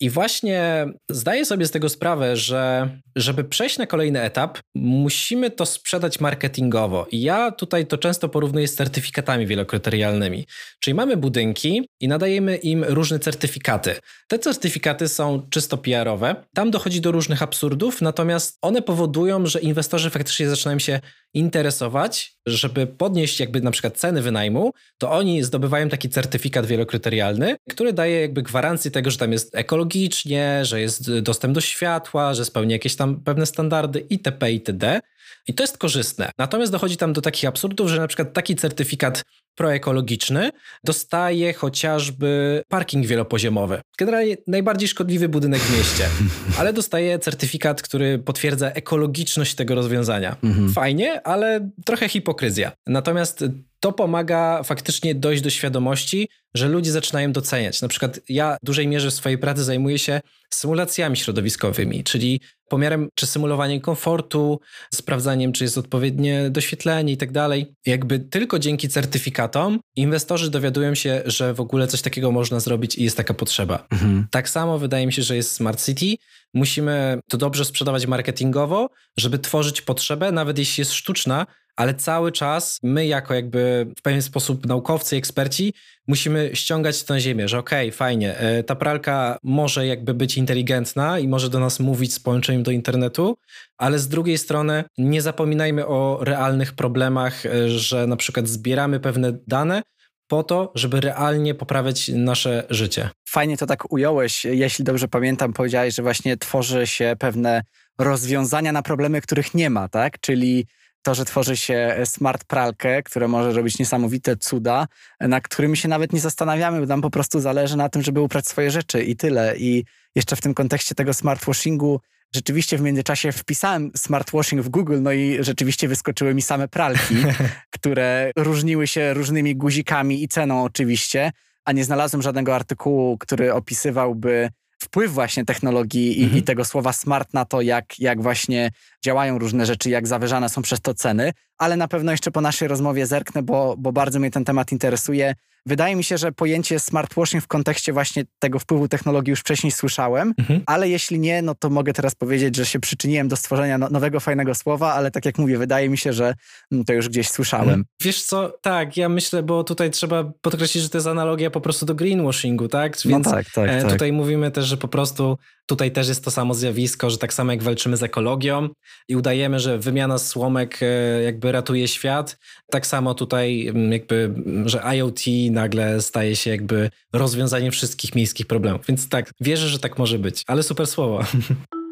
I właśnie zdaję sobie z tego sprawę, że żeby przejść na kolejny etap, musimy to sprzedać marketingowo. I ja tutaj to często porównuję z certyfikatami wielokryterialnymi. Czyli mamy budynki i nadajemy im różne certyfikaty. Te certyfikaty są czysto PR-owe. Tam dochodzi do różnych absurdów, natomiast one powodują, że inwestorzy faktycznie zaczynają się interesować, żeby podnieść jakby na przykład ceny wynajmu, to oni zdobywają taki certyfikat wielokryterialny, który daje jakby gwarancję tego, że tam jest ekologicznie, że jest dostęp do światła, że spełnia jakieś tam pewne standardy itp. itd. I to jest korzystne. Natomiast dochodzi tam do takich absurdów, że na przykład taki certyfikat proekologiczny dostaje chociażby parking wielopoziomowy. Generalnie najbardziej szkodliwy budynek w mieście, ale dostaje certyfikat, który potwierdza ekologiczność tego rozwiązania. Mhm. Fajnie, ale trochę hipokryzja. Natomiast to pomaga faktycznie dojść do świadomości, że ludzie zaczynają doceniać. Na przykład ja w dużej mierze w swojej pracy zajmuję się symulacjami środowiskowymi, czyli pomiarem czy symulowaniem komfortu, sprawdzaniem, czy jest odpowiednie doświetlenie i tak dalej. Jakby tylko dzięki certyfikatom inwestorzy dowiadują się, że w ogóle coś takiego można zrobić i jest taka potrzeba. Mhm. Tak samo wydaje mi się, że jest Smart City. Musimy to dobrze sprzedawać marketingowo, żeby tworzyć potrzebę, nawet jeśli jest sztuczna, ale cały czas my, jako jakby w pewien sposób naukowcy, eksperci, musimy ściągać na ziemię, że okej, okay, fajnie, e, ta pralka może jakby być inteligentna i może do nas mówić z połączeniem do internetu, ale z drugiej strony nie zapominajmy o realnych problemach, e, że na przykład zbieramy pewne dane, po to, żeby realnie poprawiać nasze życie. Fajnie to tak ująłeś. Jeśli dobrze pamiętam, powiedziałeś, że właśnie tworzy się pewne rozwiązania na problemy, których nie ma, tak? Czyli to, że tworzy się smart pralkę, która może robić niesamowite cuda, na którymi się nawet nie zastanawiamy, bo nam po prostu zależy na tym, żeby uprać swoje rzeczy i tyle. I jeszcze w tym kontekście tego smartwashingu rzeczywiście w międzyczasie wpisałem smartwashing w Google, no i rzeczywiście wyskoczyły mi same pralki, które różniły się różnymi guzikami i ceną oczywiście, a nie znalazłem żadnego artykułu, który opisywałby wpływ właśnie technologii i, mhm. i, tego słowa smart na to, jak, jak właśnie działają różne rzeczy, jak zawyżane są przez to ceny, ale na pewno jeszcze po naszej rozmowie zerknę, bo, bo bardzo mnie ten temat interesuje. Wydaje mi się, że pojęcie smartwashing w kontekście właśnie tego wpływu technologii już wcześniej słyszałem, mhm. ale jeśli nie, no to mogę teraz powiedzieć, że się przyczyniłem do stworzenia no, nowego, fajnego słowa, ale tak jak mówię, wydaje mi się, że mm, to już gdzieś słyszałem. Mhm. Wiesz co, tak, ja myślę, bo tutaj trzeba podkreślić, że to jest analogia po prostu do greenwashingu, tak? Więc no tak, tak, e, tak. tutaj mówimy też, że po prostu Tutaj też jest to samo zjawisko, że tak samo jak walczymy z ekologią i udajemy, że wymiana słomek e, jakby ratuje świat, tak samo tutaj mm, jakby, mm, że IoT nagle staje się jakby rozwiązaniem wszystkich miejskich problemów. Więc tak, wierzę, że tak może być, ale super słowo.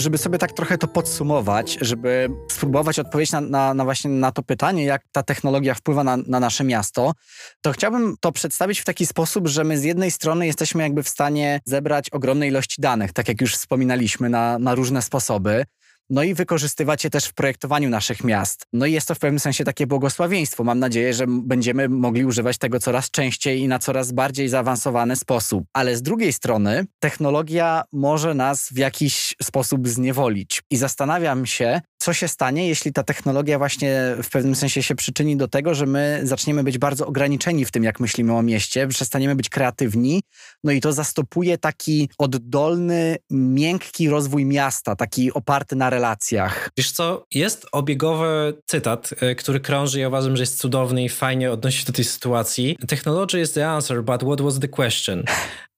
żeby sobie tak trochę to podsumować, żeby spróbować odpowiedzieć na, na, na, właśnie na to pytanie, jak ta technologia wpływa na, na nasze miasto, to chciałbym to przedstawić w taki sposób, że my z jednej strony jesteśmy jakby w stanie zebrać ogromne ilości danych, tak jak już wspominaliśmy, na, na różne sposoby no i wykorzystywać je też w projektowaniu naszych miast. No i jest to w pewnym sensie takie błogosławieństwo. Mam nadzieję, że będziemy mogli używać tego coraz częściej i na coraz bardziej zaawansowany sposób. Ale z drugiej strony, technologia może nas w jakiś sposób zniewolić. I zastanawiam się, co się stanie, jeśli ta technologia właśnie w pewnym sensie się przyczyni do tego, że my zaczniemy być bardzo ograniczeni w tym, jak myślimy o mieście, przestaniemy być kreatywni, no i to zastopuje taki oddolny, miękki rozwój miasta, taki oparty na relacjach. Wiesz co, jest obiegowy cytat, e, który krąży ja uważam, że jest cudowny i fajnie odnosi się do tej sytuacji. Technology is the answer, but what was the question?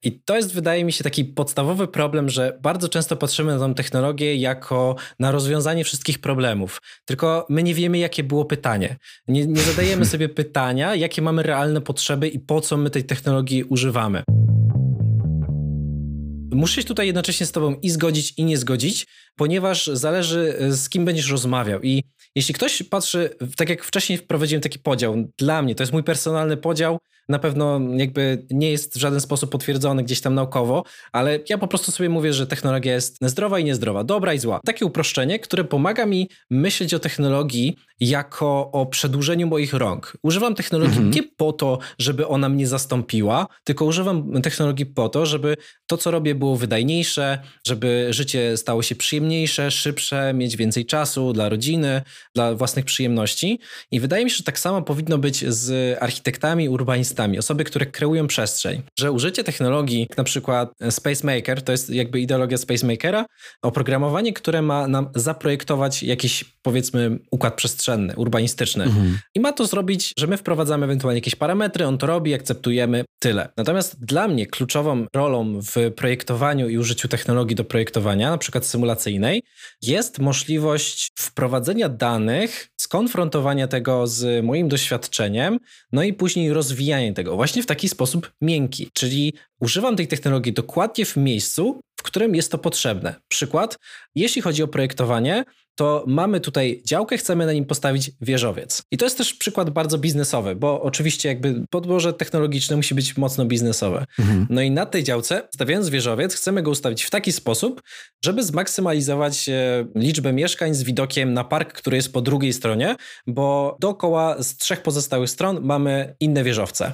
I to jest, wydaje mi się, taki podstawowy problem, że bardzo często patrzymy na tę technologię jako na rozwiązanie wszystkich problemów. Tylko my nie wiemy, jakie było pytanie. Nie, nie zadajemy sobie pytania, jakie mamy realne potrzeby i po co my tej technologii używamy. Muszę się tutaj jednocześnie z Tobą i zgodzić, i nie zgodzić, ponieważ zależy, z kim będziesz rozmawiał. I jeśli ktoś patrzy, tak jak wcześniej wprowadziłem taki podział, dla mnie to jest mój personalny podział, na pewno jakby nie jest w żaden sposób potwierdzony gdzieś tam naukowo, ale ja po prostu sobie mówię, że technologia jest zdrowa i niezdrowa, dobra i zła. Takie uproszczenie, które pomaga mi myśleć o technologii jako o przedłużeniu moich rąk. Używam technologii mhm. nie po to, żeby ona mnie zastąpiła, tylko używam technologii po to, żeby to, co robię, było wydajniejsze, żeby życie stało się przyjemniejsze, szybsze, mieć więcej czasu dla rodziny, dla własnych przyjemności. I wydaje mi się, że tak samo powinno być z architektami, urbanistami, osoby, które kreują przestrzeń. Że użycie technologii, jak na przykład Spacemaker, to jest jakby ideologia Spacemakera, oprogramowanie, które ma nam zaprojektować jakiś, powiedzmy, układ przestrzenny, urbanistyczny. Mhm. I ma to zrobić, że my wprowadzamy ewentualnie jakieś parametry, on to robi, akceptujemy, tyle. Natomiast dla mnie kluczową rolą w projektowaniu i użyciu technologii do projektowania, na przykład symulacyjnej, jest możliwość wprowadzenia danych, skonfrontowania tego z moim doświadczeniem, no i później rozwijania tego właśnie w taki sposób miękki. Czyli używam tej technologii dokładnie w miejscu, w którym jest to potrzebne. Przykład, jeśli chodzi o projektowanie, to mamy tutaj działkę, chcemy na nim postawić wieżowiec. I to jest też przykład bardzo biznesowy, bo oczywiście jakby podłoże technologiczne musi być mocno biznesowe. Mhm. No i na tej działce, stawiając wieżowiec, chcemy go ustawić w taki sposób, żeby zmaksymalizować e, liczbę mieszkań z widokiem na park, który jest po drugiej stronie, bo dookoła z trzech pozostałych stron mamy inne wieżowce.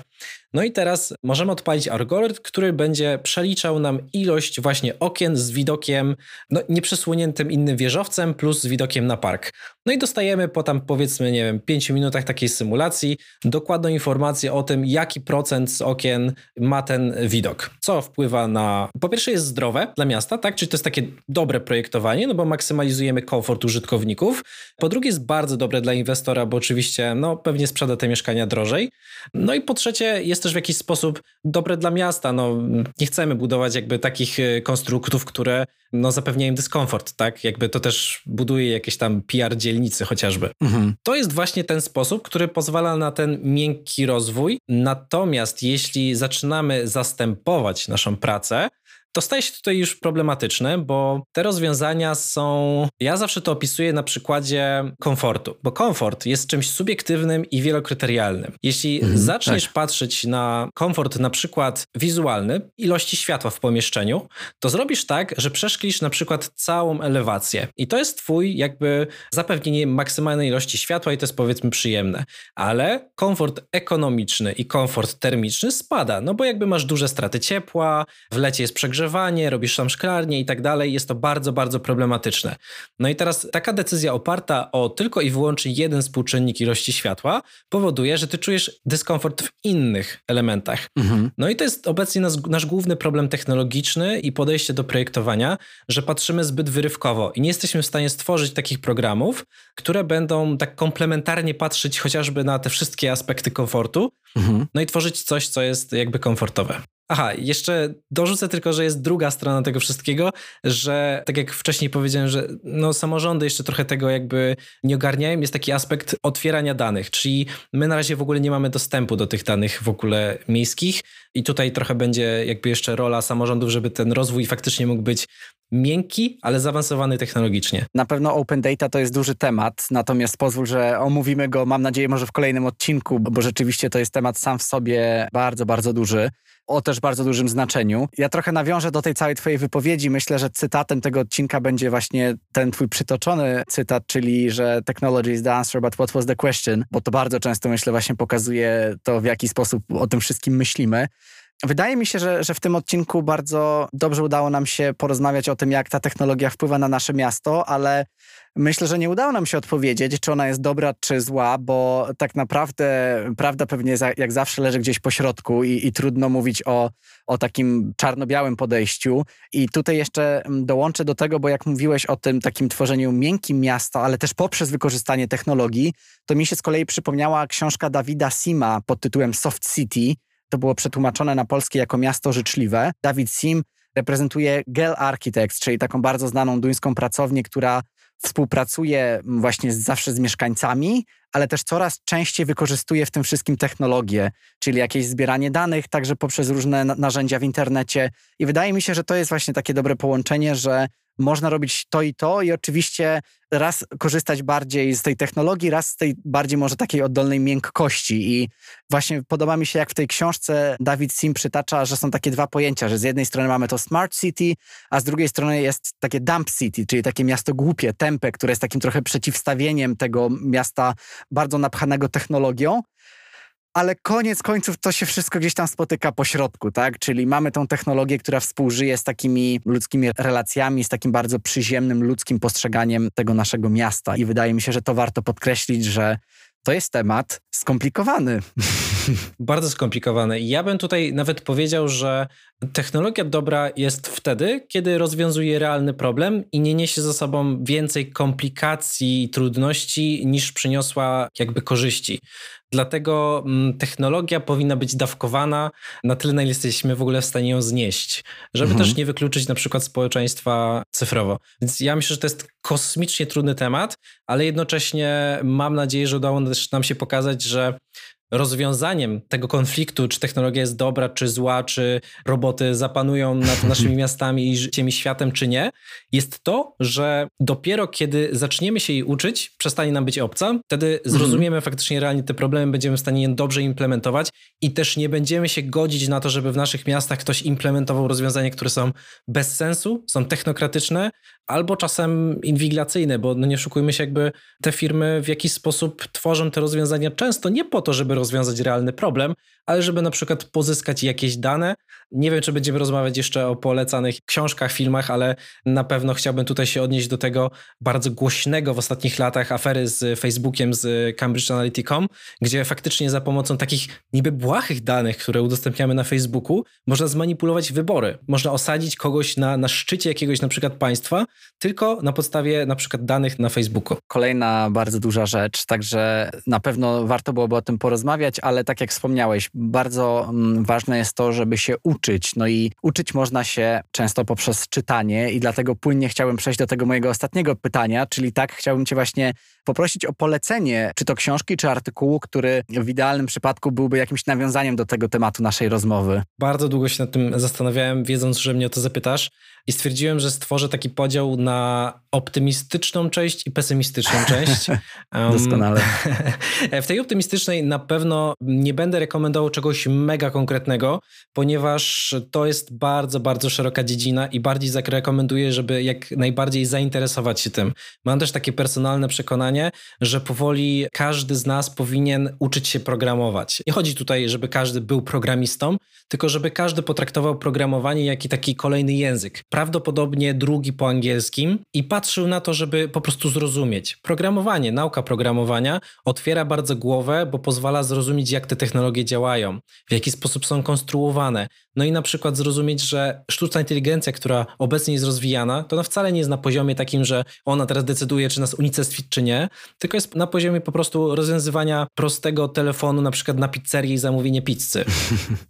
No i teraz możemy odpalić algorytm, który będzie przeliczał nam ilość właśnie okien z widokiem no, nieprzesłoniętym innym wieżowcem plus z widokiem na park. No i dostajemy po tam powiedzmy, nie wiem, 5 minutach takiej symulacji dokładną informację o tym, jaki procent z okien ma ten widok. Co wpływa na, po pierwsze jest zdrowe dla miasta, tak? Czyli to jest takie dobre projektowanie, no bo maksymalizujemy komfort użytkowników. Po drugie jest bardzo dobre dla inwestora, bo oczywiście, no pewnie sprzeda te mieszkania drożej. No i po trzecie jest też w jakiś sposób dobre dla miasta. No, nie chcemy budować jakby takich e, konstruktów, które no, zapewniają dyskomfort, tak? Jakby to też buduje jakieś tam PR dzielnicy chociażby. Mhm. To jest właśnie ten sposób, który pozwala na ten miękki rozwój. Natomiast jeśli zaczynamy zastępować naszą pracę, to staje się tutaj już problematyczne, bo te rozwiązania są. Ja zawsze to opisuję na przykładzie komfortu, bo komfort jest czymś subiektywnym i wielokryterialnym. Jeśli mhm, zaczniesz tak. patrzeć na komfort, na przykład wizualny, ilości światła w pomieszczeniu, to zrobisz tak, że przeszklisz na przykład całą elewację. I to jest Twój jakby zapewnienie maksymalnej ilości światła, i to jest powiedzmy przyjemne. Ale komfort ekonomiczny i komfort termiczny spada, no bo jakby masz duże straty ciepła, w lecie jest przegrzewanie ogrzewanie, robisz tam szklarnię i tak dalej, jest to bardzo, bardzo problematyczne. No i teraz taka decyzja oparta o tylko i wyłącznie jeden współczynnik ilości światła powoduje, że ty czujesz dyskomfort w innych elementach. Mhm. No i to jest obecnie nasz, nasz główny problem technologiczny i podejście do projektowania, że patrzymy zbyt wyrywkowo i nie jesteśmy w stanie stworzyć takich programów, które będą tak komplementarnie patrzeć chociażby na te wszystkie aspekty komfortu, mhm. no i tworzyć coś, co jest jakby komfortowe. Aha, jeszcze dorzucę tylko, że jest druga strona tego wszystkiego, że tak jak wcześniej powiedziałem, że no samorządy jeszcze trochę tego jakby nie ogarniają, jest taki aspekt otwierania danych, czyli my na razie w ogóle nie mamy dostępu do tych danych w ogóle miejskich i tutaj trochę będzie jakby jeszcze rola samorządów, żeby ten rozwój faktycznie mógł być miękki, ale zaawansowany technologicznie. Na pewno open data to jest duży temat, natomiast pozwól, że omówimy go, mam nadzieję, może w kolejnym odcinku, bo rzeczywiście to jest temat sam w sobie bardzo, bardzo duży o też bardzo dużym znaczeniu. Ja trochę nawiążę do tej całej twojej wypowiedzi. Myślę, że cytatem tego odcinka będzie właśnie ten twój przytoczony cytat, czyli że technology is the answer, but what was the question? Bo to bardzo często, myślę, właśnie pokazuje to, w jaki sposób o tym wszystkim myślimy. Wydaje mi się, że, że w tym odcinku bardzo dobrze udało nam się porozmawiać o tym, jak ta technologia wpływa na nasze miasto, ale myślę, że nie udało nam się odpowiedzieć, czy ona jest dobra, czy zła, bo tak naprawdę prawda pewnie jak zawsze leży gdzieś po środku i, i trudno mówić o, o takim czarno-białym podejściu. I tutaj jeszcze mm, dołączę do tego, bo jak mówiłeś o tym takim tworzeniu miękkim miasta, ale też poprzez wykorzystanie technologii, to mi się z kolei przypomniała książka Dawida Sima pod tytułem Soft City, to było przetłumaczone na polskie jako miasto życzliwe. Dawid Sim reprezentuje Gel Architects, czyli taką bardzo znaną duńską pracownię, która współpracuje właśnie zawsze z mieszkańcami, ale też coraz częściej wykorzystuje w tym wszystkim technologię, czyli jakieś zbieranie danych, także poprzez różne narzędzia w internecie. I wydaje mi się, że to jest właśnie takie dobre połączenie, że można robić to i to i oczywiście raz korzystać bardziej z tej technologii, raz z tej bardziej może takiej oddolnej miękkości. I właśnie podoba mi się jak w tej książce Dawid Sim przytacza, że są takie dwa pojęcia, że z jednej strony mamy to smart city, a z drugiej strony jest takie dump city, czyli takie miasto głupie, tempe, które jest takim trochę przeciwstawieniem tego miasta bardzo napchanego technologią ale koniec końców to się wszystko gdzieś tam spotyka po środku, tak? Czyli mamy tą technologię, która współżyje z takimi ludzkimi relacjami, z takim bardzo przyziemnym ludzkim postrzeganiem tego naszego miasta. I wydaje mi się, że to warto podkreślić, że to jest temat skomplikowany. Bardzo skomplikowany. Ja bym tutaj nawet powiedział, że technologia dobra jest wtedy, kiedy rozwiązuje realny problem i nie niesie ze sobą więcej komplikacji i trudności niż przyniosła jakby korzyści. Dlatego mm, technologia powinna być dawkowana na tyle, na ile jesteśmy w ogóle w stanie ją znieść, żeby mhm. też nie wykluczyć na przykład społeczeństwa cyfrowo. Więc ja myślę, że to jest kosmicznie trudny temat, ale jednocześnie mam nadzieję, że udało nam się pokazać, że rozwiązaniem tego konfliktu, czy technologia jest dobra, czy zła, czy roboty zapanują nad naszymi miastami i życiem i światem, czy nie, jest to, że dopiero kiedy zaczniemy się jej uczyć, przestanie nam być obca, wtedy mhm. zrozumiemy faktycznie realnie te problemy, będziemy w stanie je dobrze implementować i też nie będziemy się godzić na to, żeby w naszych miastach ktoś implementował rozwiązania, które są bez sensu, są technokratyczne, albo czasem inwigilacyjne, bo no nie oszukujmy się, jakby te firmy w jakiś sposób tworzą te rozwiązania często nie po to, żeby rozwiązać realny problem, ale żeby na przykład pozyskać jakieś dane. Nie wiem, czy będziemy rozmawiać jeszcze o polecanych książkach, filmach, ale na pewno chciałbym tutaj się odnieść do tego bardzo głośnego w ostatnich latach afery z Facebookiem, z Cambridge Analytica, gdzie faktycznie za pomocą takich niby błahych danych, które udostępniamy na Facebooku, można zmanipulować wybory. Można osadzić kogoś na, na szczycie jakiegoś na przykład państwa, tylko na podstawie na przykład danych na Facebooku. Kolejna bardzo duża rzecz, także na pewno warto byłoby o tym porozmawiać, ale tak jak wspomniałeś, bardzo mm, ważne jest to, żeby się uczyć. No i uczyć można się często poprzez czytanie i dlatego płynnie chciałbym przejść do tego mojego ostatniego pytania, czyli tak chciałbym cię właśnie poprosić o polecenie, czy to książki, czy artykułu, który w idealnym przypadku byłby jakimś nawiązaniem do tego tematu naszej rozmowy. Bardzo długo się nad tym zastanawiałem, wiedząc, że mnie o to zapytasz i stwierdziłem, że stworzę taki podział na optymistyczną część i pesymistyczną część. Doskonale. w tej optymistycznej na pewno nie będę rekomendował czegoś mega konkretnego, ponieważ to jest bardzo, bardzo szeroka dziedzina i bardziej rekomenduję, żeby jak najbardziej zainteresować się tym. Mam też takie personalne przekonanie, że powoli każdy z nas powinien uczyć się programować. Nie chodzi tutaj, żeby każdy był programistą, tylko żeby każdy potraktował programowanie jak taki kolejny język prawdopodobnie drugi po angielskim i patrzył na to, żeby po prostu zrozumieć. Programowanie, nauka programowania otwiera bardzo głowę, bo pozwala zrozumieć, jak te technologie działają, w jaki sposób są konstruowane. No i na przykład zrozumieć, że sztuczna inteligencja, która obecnie jest rozwijana, to ona wcale nie jest na poziomie takim, że ona teraz decyduje, czy nas unicestwić, czy nie, tylko jest na poziomie po prostu rozwiązywania prostego telefonu, na przykład na pizzerię i zamówienie pizzy.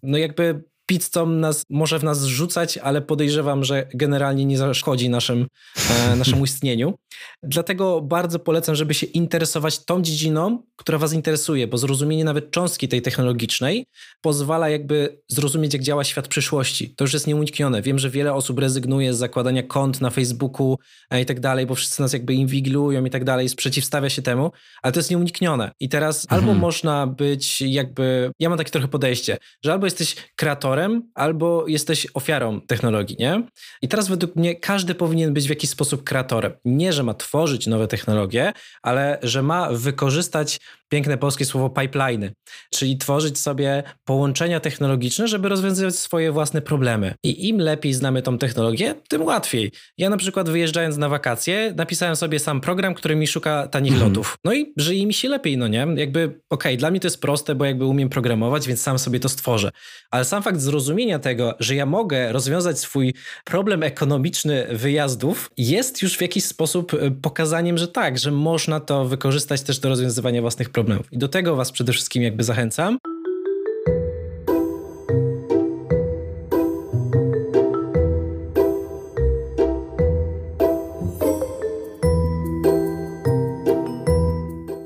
No jakby pizzą nas, może w nas zrzucać, ale podejrzewam, że generalnie nie zaszkodzi naszym, e, naszemu istnieniu. Dlatego bardzo polecam, żeby się interesować tą dziedziną, która Was interesuje, bo zrozumienie nawet cząstki tej technologicznej pozwala jakby zrozumieć, jak działa świat przyszłości. To już jest nieuniknione. Wiem, że wiele osób rezygnuje z zakładania kont na Facebooku e, i tak dalej, bo wszyscy nas jakby inwigilują i tak dalej, sprzeciwstawia się temu, ale to jest nieuniknione. I teraz mhm. albo można być jakby, ja mam takie trochę podejście, że albo jesteś kreatorem, albo jesteś ofiarą technologii, nie? I teraz według mnie każdy powinien być w jakiś sposób kreatorem. Nie, że ma tworzyć nowe technologie, ale że ma wykorzystać piękne polskie słowo pipeline, czyli tworzyć sobie połączenia technologiczne, żeby rozwiązywać swoje własne problemy. I im lepiej znamy tą technologię, tym łatwiej. Ja na przykład wyjeżdżając na wakacje, napisałem sobie sam program, który mi szuka tanich mm. lotów. No i żyje mi się lepiej, no nie? Jakby, okej, okay, dla mnie to jest proste, bo jakby umiem programować, więc sam sobie to stworzę. Ale sam fakt zrozumienia tego, że ja mogę rozwiązać swój problem ekonomiczny wyjazdów, jest już w jakiś sposób e, pokazaniem, że tak, że można to wykorzystać też do rozwiązywania własnych problemów problemów. I do tego Was przede wszystkim jakby zachęcam.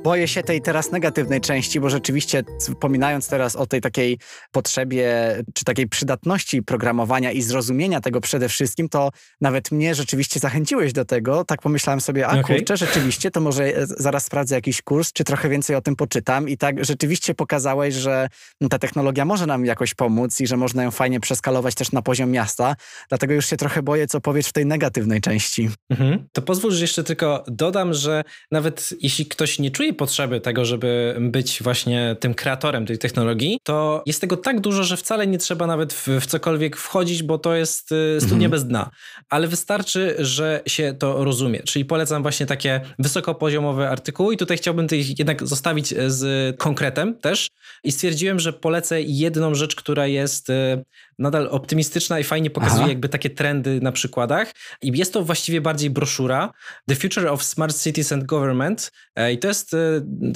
Boję się tej teraz negatywnej części, bo rzeczywiście wspominając teraz o tej takiej potrzebie, czy takiej przydatności programowania i zrozumienia tego przede wszystkim, to nawet mnie rzeczywiście zachęciłeś do tego. Tak pomyślałem sobie, a okay. kurczę, rzeczywiście, to może e, zaraz sprawdzę jakiś kurs, czy trochę więcej o tym poczytam. I tak rzeczywiście pokazałeś, że ta technologia może nam jakoś pomóc i że można ją fajnie przeskalować też na poziom miasta. Dlatego już się trochę boję, co powiesz w tej negatywnej części. Mhm. To pozwól, że jeszcze tylko dodam, że nawet jeśli ktoś nie czuje potrzeby tego, żeby być właśnie tym kreatorem tej technologii, to jest tego tak dużo, że wcale nie trzeba nawet w, w cokolwiek wchodzić, bo to jest y, studnia mhm. bez dna. Ale wystarczy, że się to rozumie. Czyli polecam właśnie takie wysokopoziomowe artykuły i tutaj chciałbym ich jednak zostawić z konkretem też i stwierdziłem, że polecę jedną rzecz, która jest y, nadal optymistyczna i fajnie pokazuje Aha. jakby takie trendy na przykładach. I jest to właściwie bardziej broszura The Future of Smart Cities and Government. E, I to jest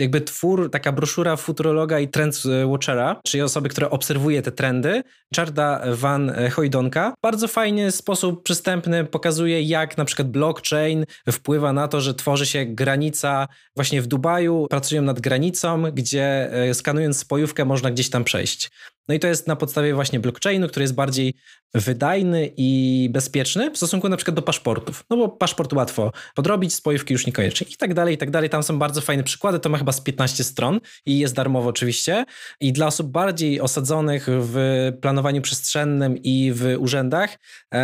jakby twór, taka broszura futurologa i trend watchera, czyli osoby, która obserwuje te trendy, Charda Van Hojdonka. Bardzo fajny sposób przystępny pokazuje, jak na przykład blockchain wpływa na to, że tworzy się granica właśnie w Dubaju, pracują nad granicą, gdzie e, skanując spojówkę można gdzieś tam przejść. No i to jest na podstawie właśnie blockchainu, który jest bardziej wydajny i bezpieczny w stosunku na przykład do paszportów. No bo paszport łatwo podrobić, spojówki już niekoniecznie i tak dalej, i tak dalej. Tam są bardzo fajne przykłady, to ma chyba z 15 stron i jest darmowo oczywiście. I dla osób bardziej osadzonych w planowaniu przestrzennym i w urzędach,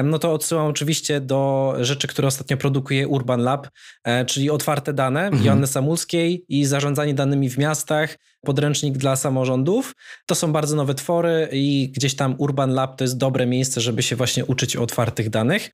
no to odsyłam oczywiście do rzeczy, które ostatnio produkuje Urban Lab, e, czyli otwarte dane mhm. Joanny Samulskiej i zarządzanie danymi w miastach, podręcznik dla samorządów. To są bardzo nowe twory i gdzieś tam Urban Lab to jest dobre miejsce, żeby się właśnie uczyć o otwartych danych.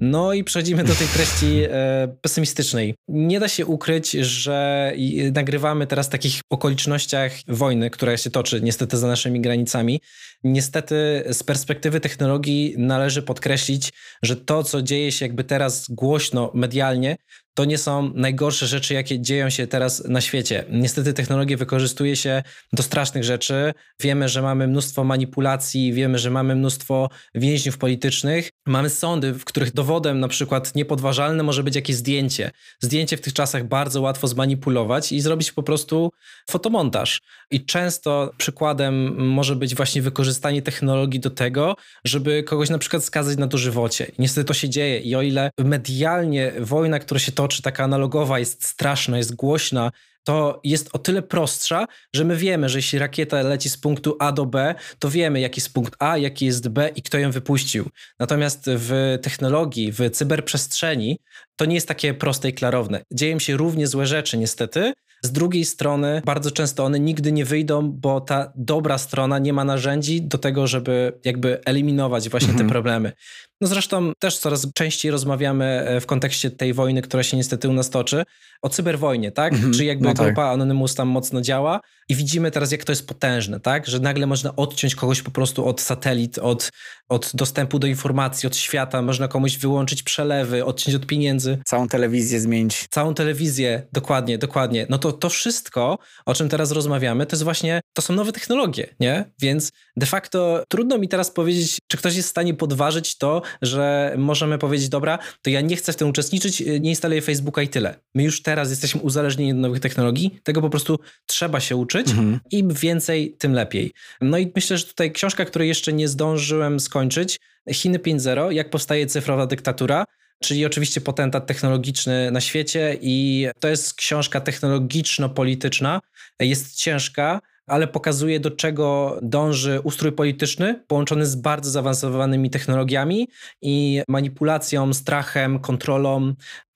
No i przechodzimy do tej treści e, pesymistycznej. Nie da się ukryć, że nagrywamy teraz w takich okolicznościach wojny, która się toczy niestety za naszymi granicami. Niestety z perspektywy technologii należy podkreślić, że to, co dzieje się jakby teraz głośno, medialnie, to nie są najgorsze rzeczy, jakie dzieją się teraz na świecie. Niestety technologię wykorzystuje się do strasznych rzeczy. Wiemy, że mamy mnóstwo manipulacji, wiemy, że mamy mnóstwo więźniów politycznych. Mamy sądy, w których dowodem na przykład niepodważalne może być jakieś zdjęcie. Zdjęcie w tych czasach bardzo łatwo zmanipulować i zrobić po prostu fotomontaż. I często przykładem może być właśnie wykorzystanie technologii do tego, żeby kogoś na przykład skazać na dożywocie. I niestety to się dzieje i o ile medialnie wojna, która się toczy, taka analogowa, jest straszna, jest głośna, to jest o tyle prostsza, że my wiemy, że jeśli rakieta leci z punktu A do B, to wiemy, jaki jest punkt A, jaki jest B i kto ją wypuścił. Natomiast w technologii, w cyberprzestrzeni to nie jest takie proste i klarowne. Dzieją się równie złe rzeczy, niestety, z drugiej strony, bardzo często one nigdy nie wyjdą, bo ta dobra strona nie ma narzędzi do tego, żeby jakby eliminować właśnie mhm. te problemy. No zresztą też coraz częściej rozmawiamy e, w kontekście tej wojny, która się niestety u nas toczy, o cyberwojnie, tak? Mhm. Czyli jakby no tak. grupa Anonymous tam mocno działa i widzimy teraz, jak to jest potężne, tak? Że nagle można odciąć kogoś po prostu od satelit, od, od dostępu do informacji, od świata, można komuś wyłączyć przelewy, odciąć od pieniędzy. Całą telewizję zmienić. Całą telewizję, dokładnie, dokładnie. No to to wszystko, o czym teraz rozmawiamy, to jest właśnie, to są nowe technologie, nie? Więc de facto trudno mi teraz powiedzieć, czy ktoś jest w stanie podważyć to, że możemy powiedzieć, dobra, to ja nie chcę w tym uczestniczyć, nie instaluję Facebooka i tyle. My już teraz jesteśmy uzależnieni od nowych technologii, tego po prostu trzeba się uczyć. Mhm. Im więcej, tym lepiej. No i myślę, że tutaj książka, której jeszcze nie zdążyłem skończyć, Chiny 5.0, jak powstaje cyfrowa dyktatura, czyli oczywiście potentat technologiczny na świecie i to jest książka technologiczno-polityczna. Jest ciężka, ale pokazuje, do czego dąży ustrój polityczny, połączony z bardzo zaawansowanymi technologiami i manipulacją, strachem, kontrolą,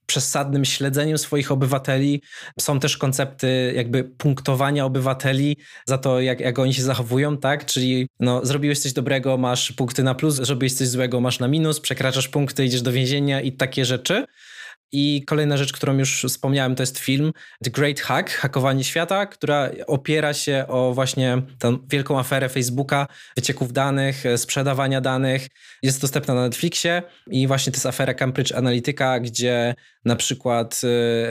przesadnym śledzeniem swoich obywateli. Są też koncepty jakby punktowania obywateli za to, jak, jak oni się zachowują, tak? Czyli no, zrobiłeś coś dobrego, masz punkty na plus, zrobiłeś coś złego, masz na minus, przekraczasz punkty, idziesz do więzienia i takie rzeczy. I kolejna rzecz, którą już wspomniałem, to jest film The Great Hack, Hakowanie Świata, która opiera się o właśnie tę wielką aferę Facebooka, wycieków danych, sprzedawania danych. Jest dostępna na Netflixie i właśnie to jest afera Cambridge Analytica, gdzie na przykład,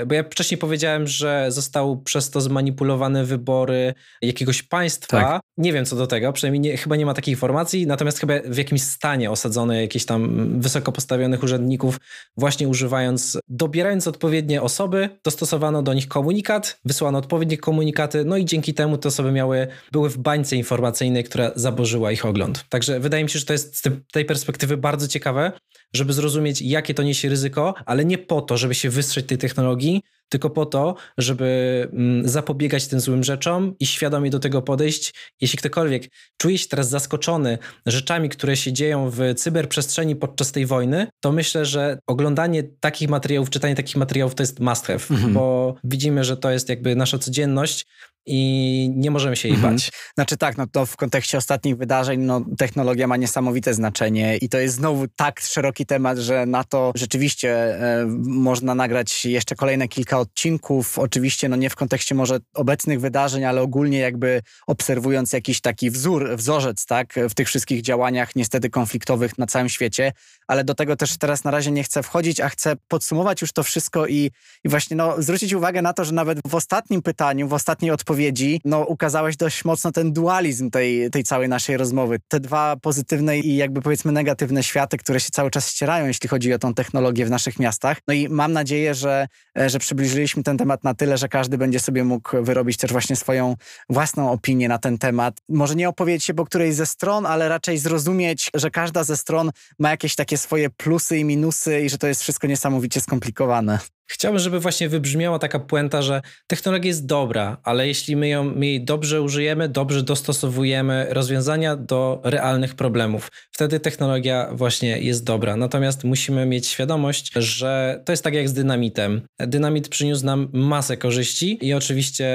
y, bo ja wcześniej powiedziałem, że został przez to zmanipulowane wybory jakiegoś państwa. Tak. Nie wiem co do tego, przynajmniej nie, chyba nie ma takiej informacji, natomiast chyba w jakimś stanie osadzone jakieś tam wysoko postawionych urzędników, właśnie używając, dobierając odpowiednie osoby, dostosowano do nich komunikat, wysłano odpowiednie komunikaty, no i dzięki temu te osoby miały, były w bańce informacyjnej, która zaburzyła ich ogląd. Także wydaje mi się, że to jest z tej perspektywy bardzo ciekawe, żeby zrozumieć, jakie to niesie ryzyko, ale nie po to, żeby się wystrzeć tej technologii, tylko po to, żeby mm, zapobiegać tym złym rzeczom i świadomie do tego podejść. Jeśli ktokolwiek czuje się teraz zaskoczony rzeczami, które się dzieją w cyberprzestrzeni podczas tej wojny, to myślę, że oglądanie takich materiałów, czytanie takich materiałów to jest must have, mhm. bo widzimy, że to jest jakby nasza codzienność i nie możemy się jej mhm. bać. Znaczy tak, no to w kontekście ostatnich wydarzeń, no technologia ma niesamowite znaczenie i to jest znowu tak szeroki temat, że na to rzeczywiście e, można nagrać jeszcze kolejne kilka odcinków, oczywiście no nie w kontekście może obecnych wydarzeń, ale ogólnie jakby obserwując jakiś taki wzór, wzorzec, tak, w tych wszystkich działaniach niestety konfliktowych na całym świecie, ale do tego też teraz na razie nie chcę wchodzić, a chcę podsumować już to wszystko i, i właśnie no, zwrócić uwagę na to, że nawet w ostatnim pytaniu, w ostatniej odpowiedzi, no ukazałeś dość mocno ten dualizm tej, tej całej naszej rozmowy. Te dwa pozytywne i jakby powiedzmy negatywne światy, które się cały czas ścierają, jeśli chodzi o tą technologię w naszych miastach. No i mam nadzieję, że, e, że przybliżyliśmy ten temat na tyle, że każdy będzie sobie mógł wyrobić też właśnie swoją własną opinię na ten temat. Może nie opowiedzieć się po którejś ze stron, ale raczej zrozumieć, że każda ze stron ma jakieś takie swoje plusy i minusy i że to jest wszystko niesamowicie skomplikowane. Chciałbym, żeby właśnie wybrzmiała taka puenta, że technologia jest dobra, ale jeśli my ją my jej dobrze użyjemy, dobrze dostosowujemy rozwiązania do realnych problemów, wtedy technologia właśnie jest dobra. Natomiast musimy mieć świadomość, że to jest tak jak z dynamitem. Dynamit przyniósł nam masę korzyści i oczywiście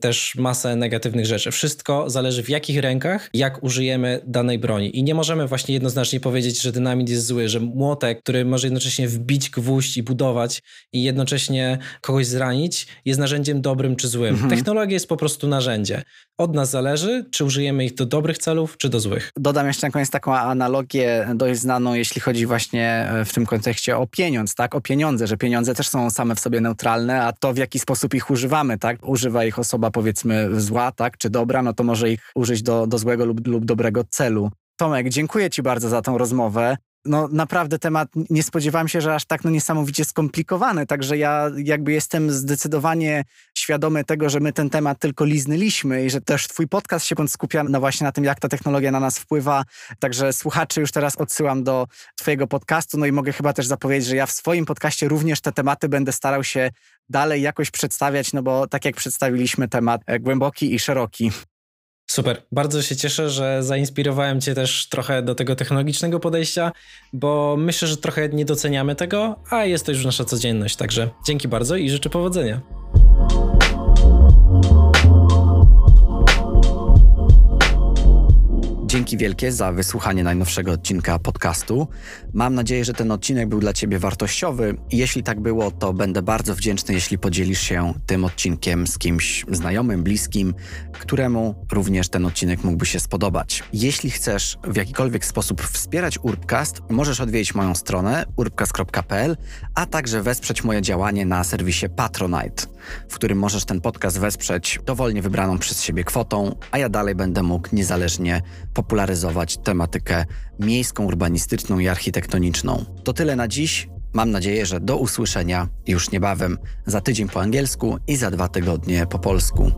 też masę negatywnych rzeczy. Wszystko zależy w jakich rękach, jak użyjemy danej broni. I nie możemy właśnie jednoznacznie powiedzieć, że dynamit jest zły, że młotek, który może jednocześnie wbić gwóźdź i budować i jednocześnie kogoś zranić, jest narzędziem dobrym czy złym. Mhm. Technologia jest po prostu narzędzie. Od nas zależy, czy użyjemy ich do dobrych celów, czy do złych. Dodam jeszcze na koniec taką analogię dość znaną, jeśli chodzi właśnie e, w tym kontekście o pieniądz, tak? O pieniądze, że pieniądze też są same w sobie neutralne, a to w jaki sposób ich używamy, tak? Używa ich osoba powiedzmy zła, tak? Czy dobra, no to może ich użyć do, do złego lub, lub dobrego celu. Tomek, dziękuję Ci bardzo za tą rozmowę no naprawdę temat, nie spodziewałem się, że aż tak no niesamowicie skomplikowany, także ja jakby jestem zdecydowanie świadomy tego, że my ten temat tylko liznęliśmy i że też twój podcast się skupia na właśnie na tym, jak ta technologia na nas wpływa, także słuchaczy już teraz odsyłam do twojego podcastu, no i mogę chyba też zapowiedzieć, że ja w swoim podcaście również te tematy będę starał się dalej jakoś przedstawiać, no bo tak jak przedstawiliśmy temat e, głęboki i szeroki. Super, bardzo się cieszę, że zainspirowałem Cię też trochę do tego technologicznego podejścia, bo myślę, że trochę nie doceniamy tego, a jest to już nasza codzienność. Także dzięki bardzo i życzę powodzenia. Dzięki wielkie za wysłuchanie najnowszego odcinka podcastu. Mam nadzieję, że ten odcinek był dla Ciebie wartościowy. Jeśli tak było, to będę bardzo wdzięczny, jeśli podzielisz się tym odcinkiem z kimś znajomym, bliskim, któremu również ten odcinek mógłby się spodobać. Jeśli chcesz w jakikolwiek sposób wspierać Urbcast, możesz odwiedzić moją stronę urbcast.pl, a także wesprzeć moje działanie na serwisie Patronite, w którym możesz ten podcast wesprzeć dowolnie wybraną przez siebie kwotą, a ja dalej będę mógł niezależnie popularyzować tematykę miejską, urbanistyczną i architektoniczną. To tyle na dziś. Mam nadzieję, że do usłyszenia już niebawem, za tydzień po angielsku i za dwa tygodnie po polsku.